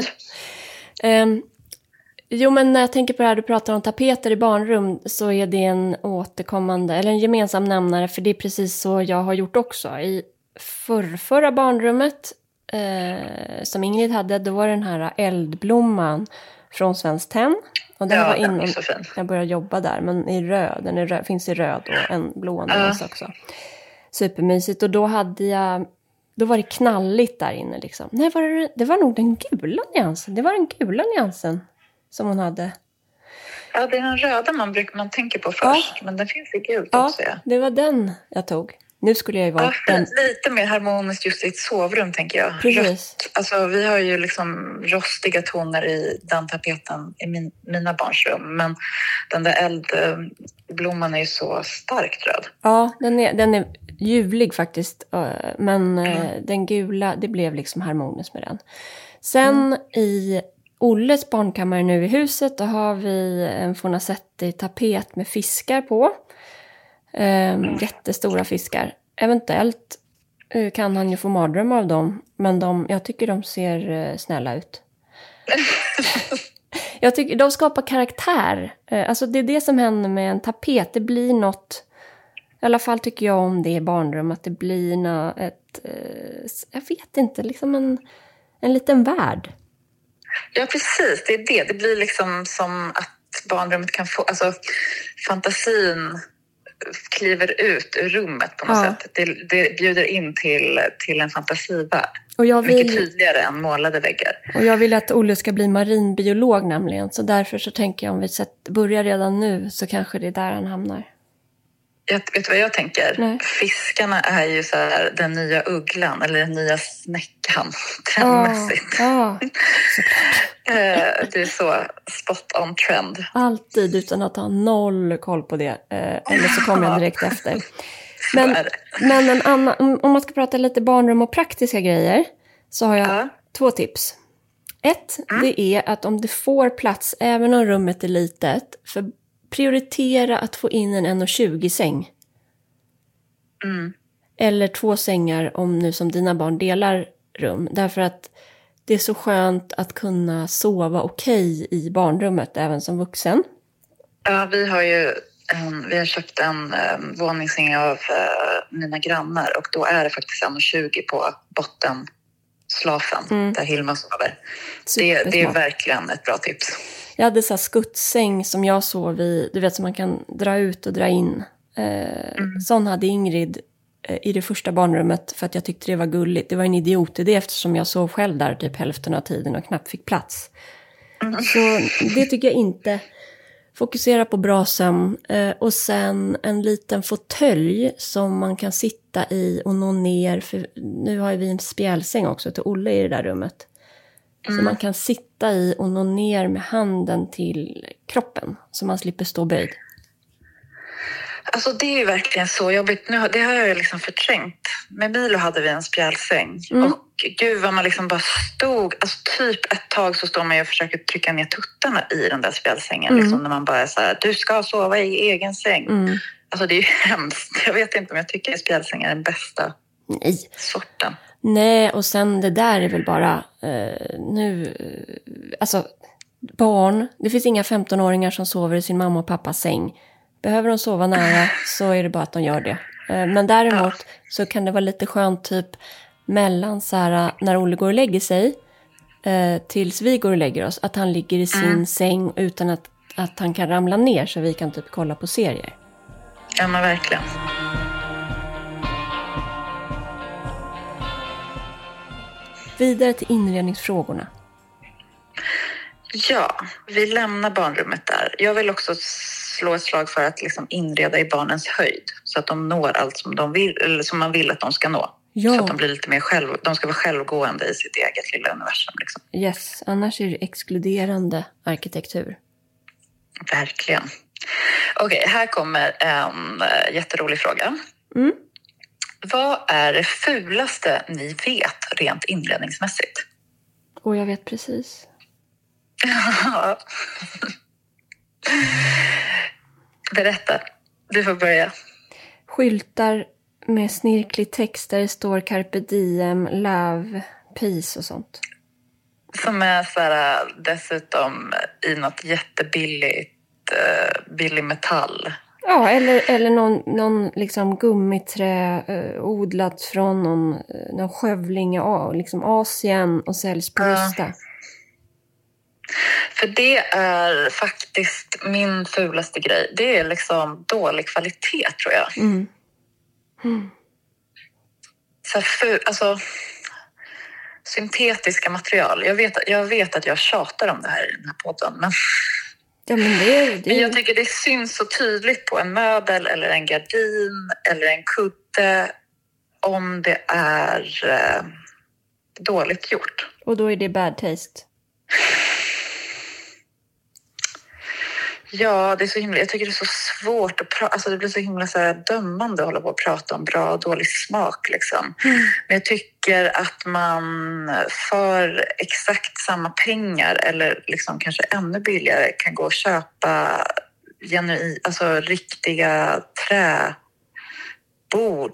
Ehm, jo, men när jag tänker på det här du pratar om tapeter i barnrum så är det en återkommande, eller en gemensam nämnare, för det är precis så jag har gjort också. I förrförra barnrummet eh, som Ingrid hade, då var det den här eldblomman från Svenskt Tenn. Och den Ja, var innan jag började jobba där, men i röd, den röd, finns i röd och en blå nyans också. Supermysigt. Och då hade jag, då var det knalligt där inne liksom. Nej, var det, det var nog den gula nyansen. Det var den gula nyansen som hon hade. Ja, det är den röda man, brukar, man tänker på Ja. först. Men den finns i gult Ja, också. Ja. det var den jag tog. Nu skulle jag ju Ja, den. fint. Lite mer harmoniskt just i ett sovrum, tänker jag. Precis. Rött. Alltså, vi har ju liksom rostiga toner i den tapeten i min, mina barns rum. Men den där eldblomman är ju så starkt röd. Ja, den är, den är ljuvlig faktiskt. eh, Men eh, Mm. den gula, det blev liksom harmoniskt med den. Sen Mm. i Olles barnkammare nu i huset, då har vi en Fornasetti-tapet med fiskar på. Um, jättestora fiskar. Eventuellt eh, kan han ju få mardrömmar av dem, men de, jag tycker de ser snälla ut. Jag tycker de skapar karaktär. Alltså det är det som händer med en tapet. Det blir något, i alla fall tycker jag om det i barnrum, att det blir ett, eh, jag vet inte, liksom en, en liten värld. Ja, precis. Det är det. Det blir liksom som att barnrummet kan få... Alltså, fantasin kliver ut ur rummet på något Ja. sätt. Det, det bjuder in till, till en fantasivärld. Och jag, Mycket vill, tydligare än målade väggar. och jag vill att Olle ska bli marinbiolog nämligen. Så därför så tänker jag om vi börjar redan nu så kanske det är där han hamnar. Jag, vet du vad jag tänker? Nej. Fiskarna är ju så här, den nya ugglan eller den nya snäckan trendmässigt. Såklart. Eh, det är så spot on trend. Alltid utan att ha noll koll på det. Eh, eller så kommer jag direkt efter. Men, men en annan, om om man ska prata lite barnrum och praktiska grejer så har jag Ja. två tips. Ett, det är att om det får plats, även om rummet är litet, för prioritera att få in en 1,20-säng. Mm. Eller två sängar om nu som dina barn delar rum. Därför att det är så skönt att kunna sova okej i barnrummet, även som vuxen. Ja, vi har ju vi har köpt en um, våningssäng av eh, mina grannar och då är det faktiskt 1,20 på bottenslafen Mm. där Hilma sover. Det, det är verkligen ett bra tips. Jag hade så här skuttsäng som jag sov i, du vet som man kan dra ut och dra in. Eh, Sån hade Ingrid eh, i det första barnrummet för att jag tyckte det var gulligt. Det var en idiotidé eftersom jag sov själv där typ hälften av tiden och knappt fick plats. Så det tycker jag inte. Fokusera på bra sömn eh, och sen en liten fåtölj som man kan sitta i och nå ner. För nu har ju vi en spjälsäng också till Olle i det där rummet. Så man kan sitta i och nå ner med handen till kroppen. Så man slipper stå böjd. Alltså det är ju verkligen så jobbigt. Nu, det har jag ju liksom förträngt. Med Milo hade vi en spjälsäng. Mm. Och gud vad man liksom bara stod. Alltså typ ett tag så står man ju och försöker trycka ner tuttarna i den där spjälsängen. Mm. Liksom, när man bara är så här, du ska sova i egen säng. Mm. Alltså det är ju hemskt. Jag vet inte om jag tycker att spjälsäng är den bästa Nej. sorten. Nej, och sen det där är väl bara eh, nu... Eh, alltså, barn. Det finns inga 15-åringar som sover i sin mamma och pappas säng. Behöver de sova nära så är det bara att de gör det. Eh, men däremot så kan det vara lite skönt typ mellan så här, när Olle går och lägger sig eh, tills vi går och lägger oss. Att han ligger i sin säng utan att, att han kan ramla ner så vi kan typ kolla på serier. Ja men verkligen. Vidare till inredningsfrågorna. Ja, vi lämnar barnrummet där. Jag vill också slå ett slag för att liksom inreda i barnens höjd så att de når allt som, de vill, som man vill att de ska nå. Ja. Så att de blir lite mer själv, de ska vara självgående i sitt eget lilla universum. Liksom. Yes, annars är det exkluderande arkitektur. Verkligen. Okej, här kommer en äh, jätterolig fråga. Mm. Vad är det fulaste ni vet rent inredningsmässigt? Och jag vet precis. Berätta. Du får börja. Skyltar med snirklig text där det står carpe diem, love, peace och sånt. Som är så här, dessutom i något jättebilligt, eh, billig metall. Ja, eller, eller någon, någon liksom gummiträ eh, odlat från någon, någon skövling i liksom Asien och säljs på Ja. Rusta. För det är faktiskt min fulaste grej. Det är liksom dålig kvalitet tror jag. Mm. Så här, fu- alltså, syntetiska material. Jag vet, jag vet att jag tjatar om det här i den här podden. Men, Ja, men det, det, men jag tycker det syns så tydligt på en möbel eller en gardin eller en kudde om det är eh, dåligt gjort. och då är det bad taste. Ja, det är så himla, jag tycker det är så svårt att prata, alltså det blir så himla så här dömande att hålla på och prata om bra och dålig smak liksom. Men jag tycker att man för exakt samma pengar eller liksom kanske ännu billigare kan gå och köpa genuin, alltså riktiga träbord,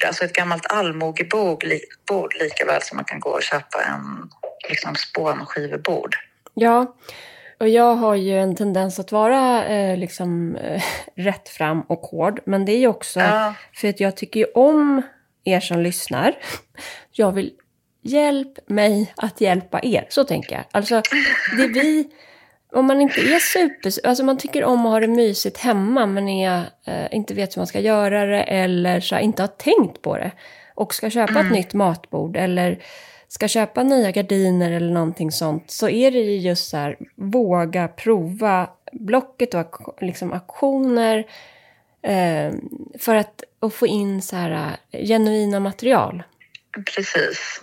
alltså ett gammalt allmogebord li, bord, lika väl som man kan gå och köpa en liksom spånskivebord. Ja, och jag har ju en tendens att vara eh, liksom eh, rätt fram och hård. Men det är ju också Ja. för att jag tycker ju om er som lyssnar. Jag vill hjälp mig att hjälpa er. Så tänker jag. Alltså, det vi... om man inte är super... Alltså man tycker om att ha det mysigt hemma men är, eh, inte vet hur man ska göra det eller så inte har tänkt på det och ska köpa mm. ett nytt matbord eller ska köpa nya gardiner eller någonting sånt så är det ju just så här, våga prova Blocket och liksom auktioner eh, för att och få in så här, eh, genuina material. Precis.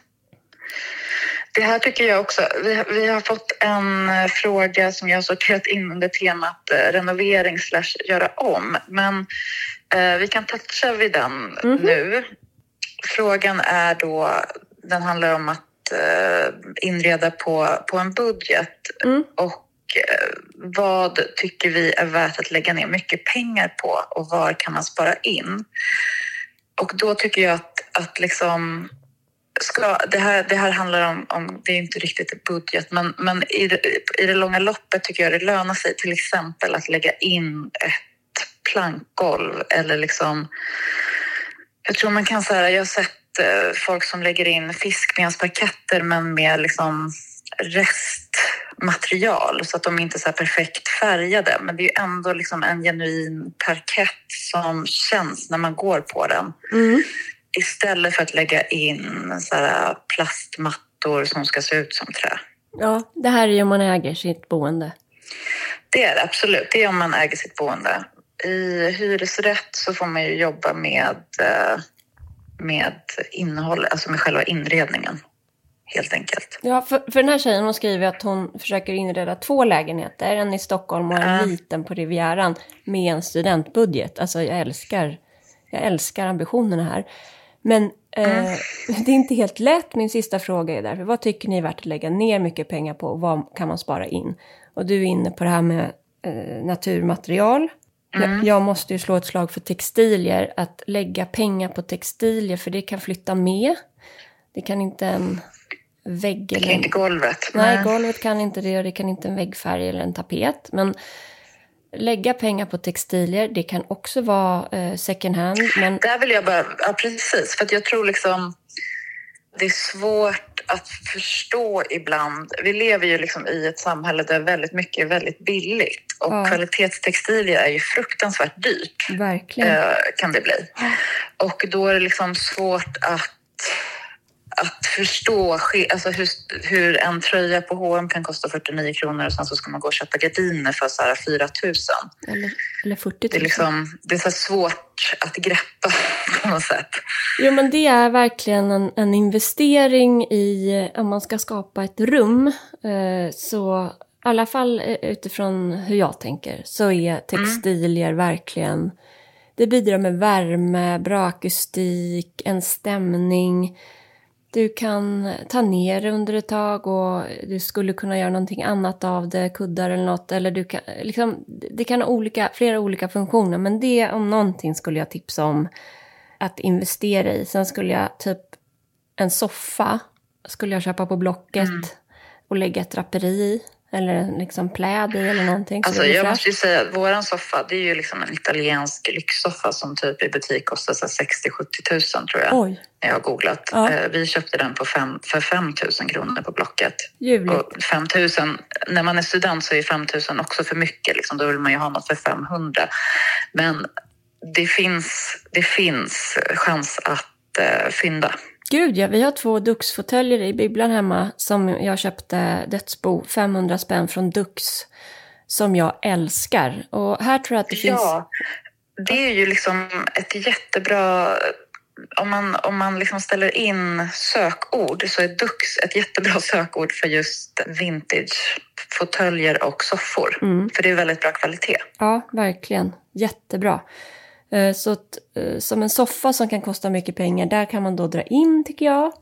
Det här tycker jag också. Vi, vi har fått en eh, fråga som jag har sorterat in under temat eh, renovering slash göra om. Men eh, vi kan toucha vid den mm -hmm. nu. Frågan är då, den handlar om att eh, inreda på, på en budget. Mm. Och eh, vad tycker vi är värt att lägga ner mycket pengar på och var kan man spara in? Och då tycker jag att, att liksom ska, det, här, det här handlar om, om, det är inte riktigt budget, men, men i, det, i det långa loppet tycker jag det lönar sig till exempel att lägga in ett plankgolv eller liksom... Jag tror man kan säga, jag har sett folk som lägger in fiskbensparketter men med liksom restmaterial så att de inte är perfekt färgade. Men det är ändå liksom en genuin parkett som känns när man går på den. Mm istället för att lägga in så här plastmattor som ska se ut som trä. Ja, det här är ju om man äger sitt boende. Det är det absolut. Det är om man äger sitt boende. I hyresrätt så får man ju jobba med, eh, med innehåll, alltså med själva inredningen. Helt enkelt. Ja, för, för den här tjejen hon skriver att hon försöker inreda två lägenheter. En i Stockholm och en äh. liten på Rivieran med en studentbudget. Alltså jag älskar, jag älskar ambitionerna här. Men eh, mm. det är inte helt lätt. Min sista fråga är därför, vad tycker ni är värt att lägga ner mycket pengar på och vad kan man spara in? Och du är inne på det här med eh, naturmaterial. Mm. Jag, jag, måste ju slå ett slag för textilier. Att lägga pengar på textilier, för det kan flytta med. Det kan inte en vägg Det kan inte golvet. Nej, Nej, golvet kan inte det och det kan inte en väggfärg eller en tapet. Men lägga pengar på textilier. Det kan också vara eh, second hand. Men... Där vill jag bara, ja precis, för jag tror liksom det är svårt att förstå ibland. Vi lever ju liksom i ett samhälle där väldigt mycket är väldigt billigt och ja. kvalitetstextilier är ju fruktansvärt dyrt. Verkligen. Eh, kan det bli. Och då är det liksom svårt att att förstå alltså hur, hur en tröja på H&M kan kosta 49 kronor och sen så ska man gå och köpa gardiner för så här 4 000. Eller, eller 40 000. Det är, liksom, det är så svårt att greppa något sätt. Jo, men det är verkligen en, en investering i, om man ska skapa ett rum, eh, så i alla fall eh, utifrån hur jag tänker, så är textilier mm. verkligen det bidrar med värme, bra akustik, en stämning. Du kan ta ner det under ett tag och du skulle kunna göra någonting annat av det, kuddar eller något. Eller du kan, liksom, det kan ha olika, flera olika funktioner, men det om någonting skulle jag tipsa om att investera i. Sen skulle jag typ en soffa skulle jag köpa på Blocket mm. och lägga ett draperi i. Eller liksom pläd i eller någonting. Alltså, jag måste ju säga att våran soffa, det är ju liksom en italiensk lyxsoffa som typ i butik kostar 60-70 tusen tror jag. Oj. Jag har googlat. Ja. Eh, vi köpte den på fem, för 5 000 kronor på Blocket. Ljuvligt. Och 5 000, när man är student så är 5 000 också för mycket. Liksom. Då vill man ju ha något för 500. Men det finns, det finns chans att uh, fynda. Gud ja, vi har två Dux-fåtöljer i bibblan hemma som jag köpte dödsbo, 500 spänn från Dux, som jag älskar. Och här tror jag att det finns... Ja, det är ju liksom ett jättebra... Om man, om man liksom ställer in sökord så är Dux ett jättebra sökord för just vintage fåtöljer och soffor. Mm. För det är väldigt bra kvalitet. Ja, verkligen. Jättebra. Eh, så att, eh, som en soffa som kan kosta mycket pengar, där kan man då dra in tycker jag.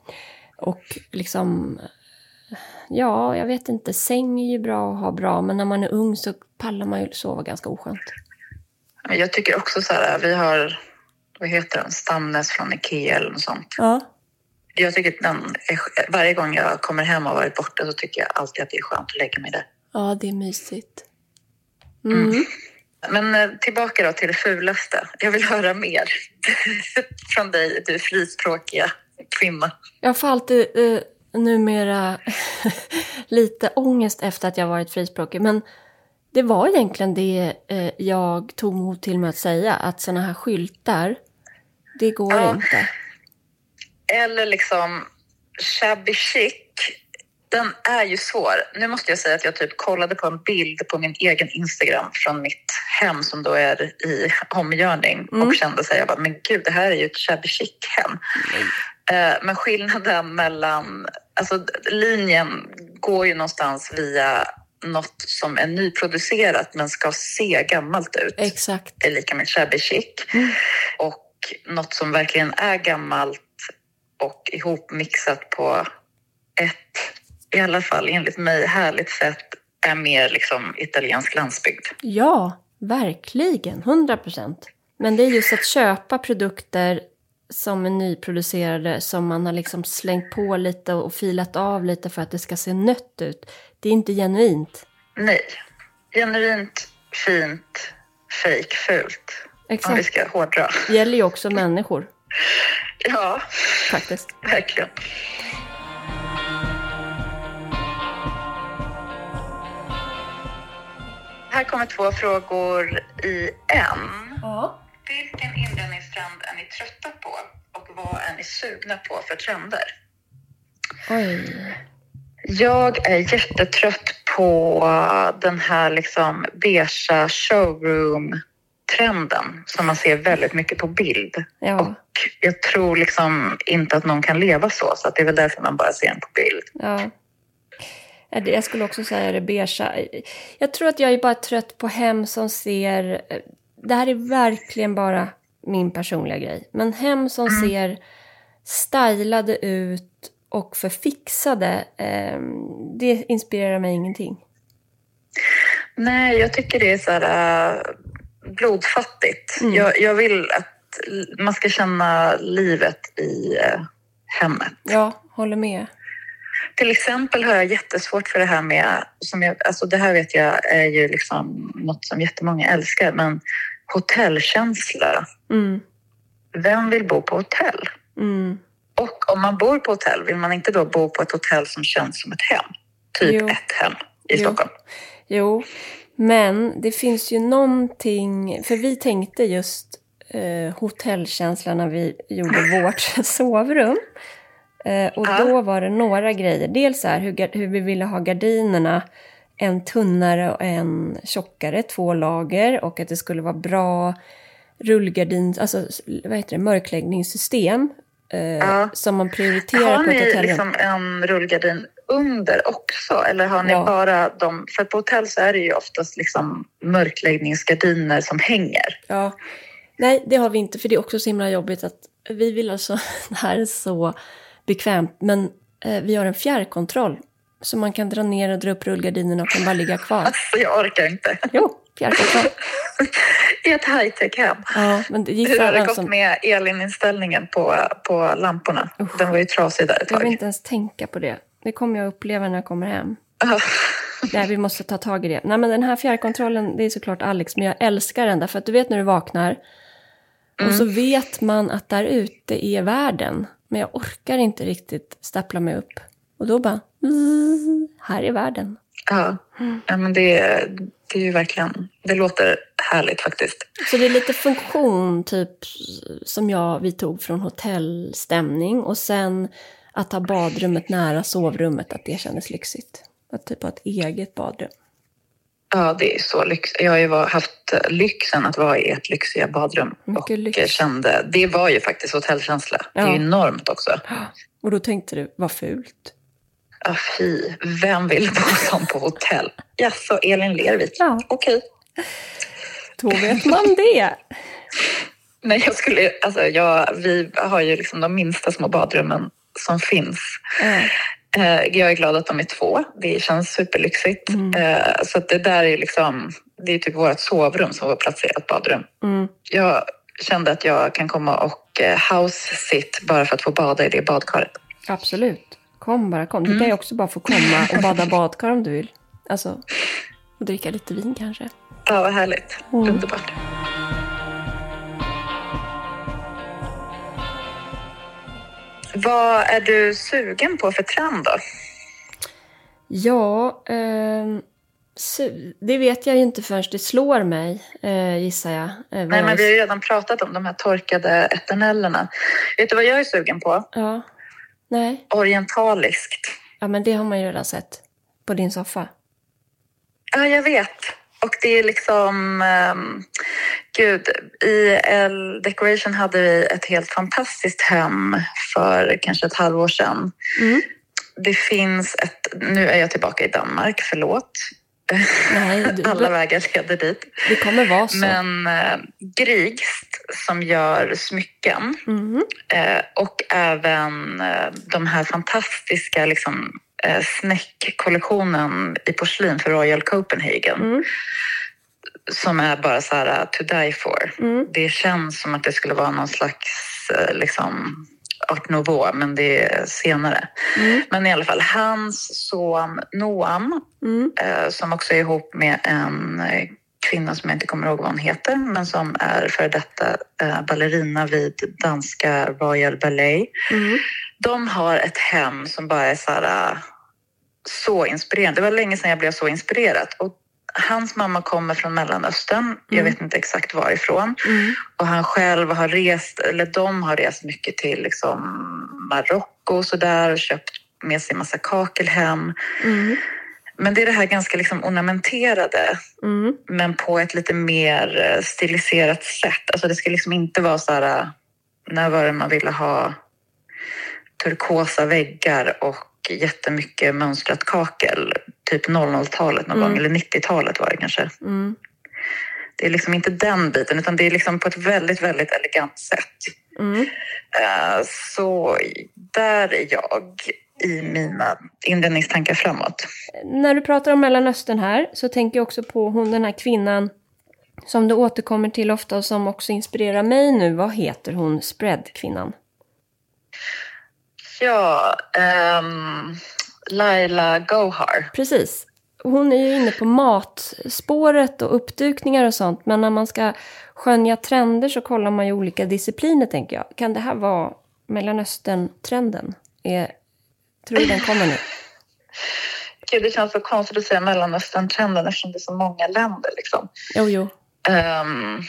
Och liksom, ja, jag vet inte, säng är ju bra att ha bra, men när man är ung så pallar man ju sova ganska oskönt. Jag tycker också så här, vi har, vad heter den, Stamnes från Ikea eller något sånt. Ja. Jag tycker den, varje gång jag kommer hem och varit borta så tycker jag alltid att det är skönt att lägga mig där. Ja, det är mysigt. Mm. Mm. Men eh, tillbaka då till det fulaste. Jag vill höra mer från dig, du frispråkiga kvinna. Jag får alltid uh, numera lite ångest efter att jag varit frispråkig. Men det var egentligen det eh, jag tog mod till med att säga. Att sådana här skyltar, det går Ja. inte. Eller liksom shabby chic. Den är ju svår. Nu måste jag säga att jag typ kollade på en bild på min egen Instagram från mitt hem som då är i omgörning Mm. och kände så här, jag bara, men gud, det här är ju ett shabby chic hem. Eh, Men skillnaden mellan, alltså linjen går ju någonstans via något som är nyproducerat men ska se gammalt ut Exakt. är lika med shabby chic. Mm. Och något som verkligen är gammalt och ihopmixat på ett, i alla fall enligt mig, härligt sätt är mer liksom italiensk landsbygd. Ja, verkligen. 100 procent. Men det är just att köpa produkter som är nyproducerade som man har liksom slängt på lite och filat av lite för att det ska se nött ut. Det är inte genuint. Nej, genuint, fint, fake, fult. Om vi Exakt. ska hårdra. Det gäller ju också människor Ja, faktiskt. verkligen. Här kommer två frågor i en. Ja. Vilken inredningstrend är ni trötta på och vad är ni sugna på för trender? Oj. Jag är jättetrött på den här liksom beiga showroom-trenden som man ser väldigt mycket på bild. Ja. Och jag tror liksom inte att någon kan leva så, så det är väl därför man bara ser den på bild. Ja. Det- Jag skulle också säga det beigea. Jag tror att jag är bara trött på hem som ser... Det här är verkligen bara min personliga grej. Men hem som ser stylade ut och förfixade, eh, det inspirerar mig ingenting. Nej, jag tycker det är så här äh, blodfattigt. Mm. Jag, jag vill att man ska känna livet i hemmet. Ja, håller med. Till exempel har jag jättesvårt för det här med, som jag, alltså det här vet jag är ju liksom något som jättemånga älskar, men hotellkänsla. Mm, Vem vill bo på hotell? mm. Och om man bor på hotell, vill man inte då bo på ett hotell som känns som ett hem? Typ Jo. ett hem i Jo. Stockholm. Jo, men det finns ju någonting, för vi tänkte just eh, hotellkänsla när vi gjorde vårt sovrum. Eh, och Ja. då var det några grejer. Dels här hur, hur vi ville ha gardinerna, en tunnare och en tjockare, två lager. Och att det skulle vara bra rullgardin, alltså vad heter det, mörkläggningssystem. Eh, Ja. Som man prioriterar Har på ett ni hotellrum. liksom en rullgardin under också? Eller har ni Ja. bara de... För på hotell så är det ju oftast liksom mörkläggningsgardiner som hänger. Ja. Nej, det har vi inte, för det är också så himla jobbigt att vi vill alltså, det här är så bekvämt, men eh, vi har en fjärrkontroll. Så man kan dra ner och dra upp rullgardinerna och kan bara ligga kvar. Alltså jag orkar inte. Jo, fjärrkontroll. I ett high-tech hem. Ja, men det Hur har det gått som... med elininställningen på, på lamporna? Usch. Den var ju trasig där ett Jag vill tag. inte ens tänka på det. Det kommer jag uppleva när jag kommer hem. Nej, vi måste ta tag i det. Nej, men den här fjärrkontrollen, det är såklart Alex, men jag älskar den därför att du vet när du vaknar och så vet man att där ute är världen. Men jag orkar inte riktigt stappla mig upp. Och då bara, zzz, här är världen. Ja. ja, men det, det är ju verkligen... Det låter härligt faktiskt. Så det är lite funktion typ som jag, vi tog från hotellstämning och sen att ha badrummet nära sovrummet, att det kändes lyxigt. Att typ ha ett eget badrum. Ja, det är så lyx. Jag har ju haft lyxen att vara i ett lyxiga badrum. Mycket och lyx. kände, det var ju faktiskt hotellkänsla. Det är Ja. ju enormt också. Och då tänkte du, vad fult. Ja, fy. Vem vill bo som på hotell? Jaså, Elin Lervik? Ja. Okej. Då vet man det. Nej, jag skulle... Alltså, jag, vi har ju liksom de minsta små badrummen som finns. Ja. Eh, Jag är glad att de är två. Det känns superlyxigt. Mm. Eh, Så det där är liksom... Det är typ vårt sovrum som var placerat badrum. Mm. Jag kände att jag kan komma och eh, house sit bara för att få bada i det badkaret. Absolut. Kom bara, kom. Du kan ju också bara få komma och bada badkar om du vill. Alltså, och dricka lite vin kanske. Ja, vad härligt. Mm. Underbart. Vad är du sugen på för trend då? Ja, su- det vet jag ju inte förrän det slår mig, eh, gissar jag. Eh, Nej, men vi har ju redan pratat om de här torkade eternellerna. Vet du vad jag är sugen på? Ja. Nej, Orientaliskt. ja, men det har man ju redan sett på din soffa. Ja, jag vet. Och det är liksom... Um, gud, i L Decoration hade vi ett helt fantastiskt hem för kanske ett halvår sedan. Mm. Det finns ett... Nu är jag tillbaka i Danmark, förlåt. Nej, du, Alla vägar leder dit. det kommer vara så. Men eh, Grigst som gör smycken Mhm. eh, och även eh, de här fantastiska liksom, eh, Snäck-kollektionen i porslin för Royal Copenhagen Mm. som är bara så här uh, to die for. Mm. Det känns som att det skulle vara någon slags eh, liksom, art nouveau, men det är senare. Mm. Men i alla fall, hans son Noam Mm. eh, som också är ihop med en eh, kvinna som jag inte kommer ihåg vad hon heter, men som är före detta eh, ballerina vid danska Royal Ballet. Mm. De har ett hem som bara är så, här, eh, så inspirerande. Det var länge sedan jag blev så inspirerad. Och hans mamma kommer från Mellanöstern, jag Mm. vet inte exakt varifrån. Mm. Och han själv har rest, eller de har rest mycket till liksom Marocko och sådär och köpt med sig massa kakel hem. Mm. Men det är det här ganska liksom ornamenterade Mm. men på ett lite mer eh, stiliserat sätt. Alltså det ska liksom inte vara så här... eh, När var det man ville ha turkosa väggar och jättemycket mönstrat kakel? Typ 00-talet någon Mm. gång, eller 90-talet var det kanske. Mm. Det är liksom inte den biten, utan det är liksom på ett väldigt, väldigt elegant sätt. Mm. Eh, Så där är jag i mina inredningstankar framåt. När du pratar om Mellanöstern här så tänker jag också på hon den här kvinnan som du återkommer till ofta och som också inspirerar mig nu. Vad heter hon, spread-kvinnan? Ja, ehm, Laila Gohar. Precis. Hon är ju inne på matspåret och uppdukningar och sånt. Men när man ska skönja trender så kollar man ju olika discipliner tänker jag. Kan det här vara Mellanöstern-trenden? Är, tror du den kommer nu? Gud, det känns så konstigt att säga Mellanöstern-trenden eftersom det är så många länder. Liksom. Jo, jo. Ehm,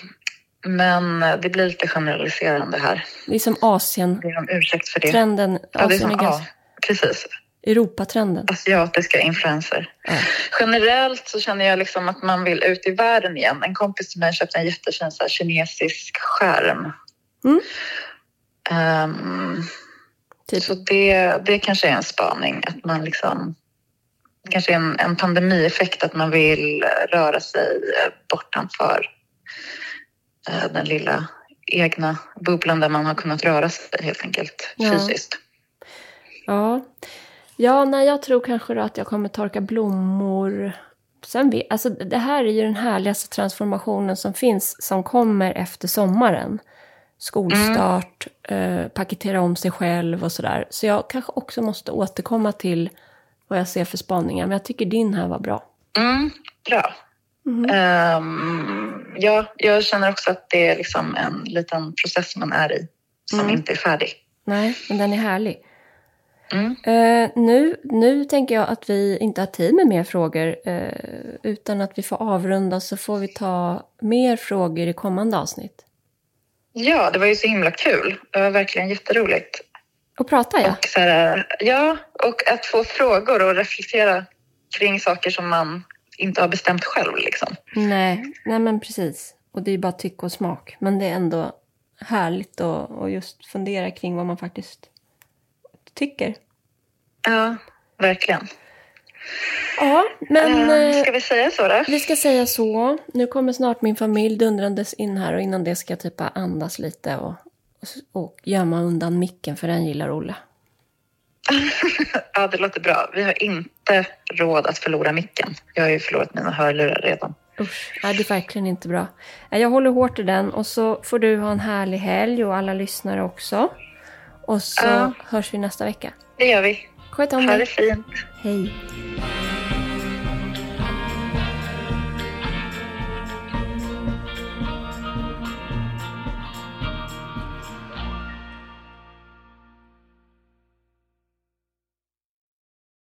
men det blir lite generaliserande här. Det är som Asien-trenden. Det är en ursäkt för det. Ja, det är Asien som, är ja, precis. Europatrenden. Asiatiska influenser. Ja. Generellt så känner jag liksom att man vill ut i världen igen. En kompis till mig köpte en jättefin så här, kinesisk skärm. Mm. Ehm, Typ. Så det, det kanske är en spaning. Att man liksom, kanske är en, en pandemieffekt att man vill röra sig eh, bortanför eh, den lilla egna bubblan där man har kunnat röra sig helt enkelt Ja. fysiskt. Ja. Ja, nej, jag tror kanske då att jag kommer torka blommor. Sen vet, alltså det här är ju den härligaste transformationen som finns som kommer efter sommaren. Skolstart, eh, paketera om sig själv och sådär. Så jag kanske också måste återkomma till vad jag ser för spaningar. Men jag tycker din här var bra. Mm, bra. Mhm. Ehm, ja, jag känner också att det är liksom en liten process man är i som Mm. inte är färdig. Nej, men den är härlig. Mm. Eh, nu, nu tänker jag att vi inte har tid med mer frågor. Eh, utan att vi får avrunda så får vi ta mer frågor i kommande avsnitt. Ja, det var ju så himla kul. Det var verkligen jätteroligt. Och prata ja. Och här, ja, och att få frågor och reflektera kring saker som man inte har bestämt själv. Liksom. Nej, nej men precis. Och det är bara tycke och smak. Men det är ändå härligt att, att just fundera kring vad man faktiskt tycker. Ja, verkligen. Ja, men eh, ska vi säga så då? vi ska säga så. Nu kommer snart min familj dundrandes in här och innan det ska jag typ andas lite och, och gömma undan micken för den gillar Olle. Ja, det låter bra. Vi har inte råd att förlora micken. Jag har ju förlorat mina hörlurar redan. Usch, nej, det är verkligen inte bra. Jag håller hårt i den och så får du ha en härlig helg och alla lyssnare också. Och så Ja. hörs vi nästa vecka. Det gör vi. Sköt om Ha det dig. fint. Hej.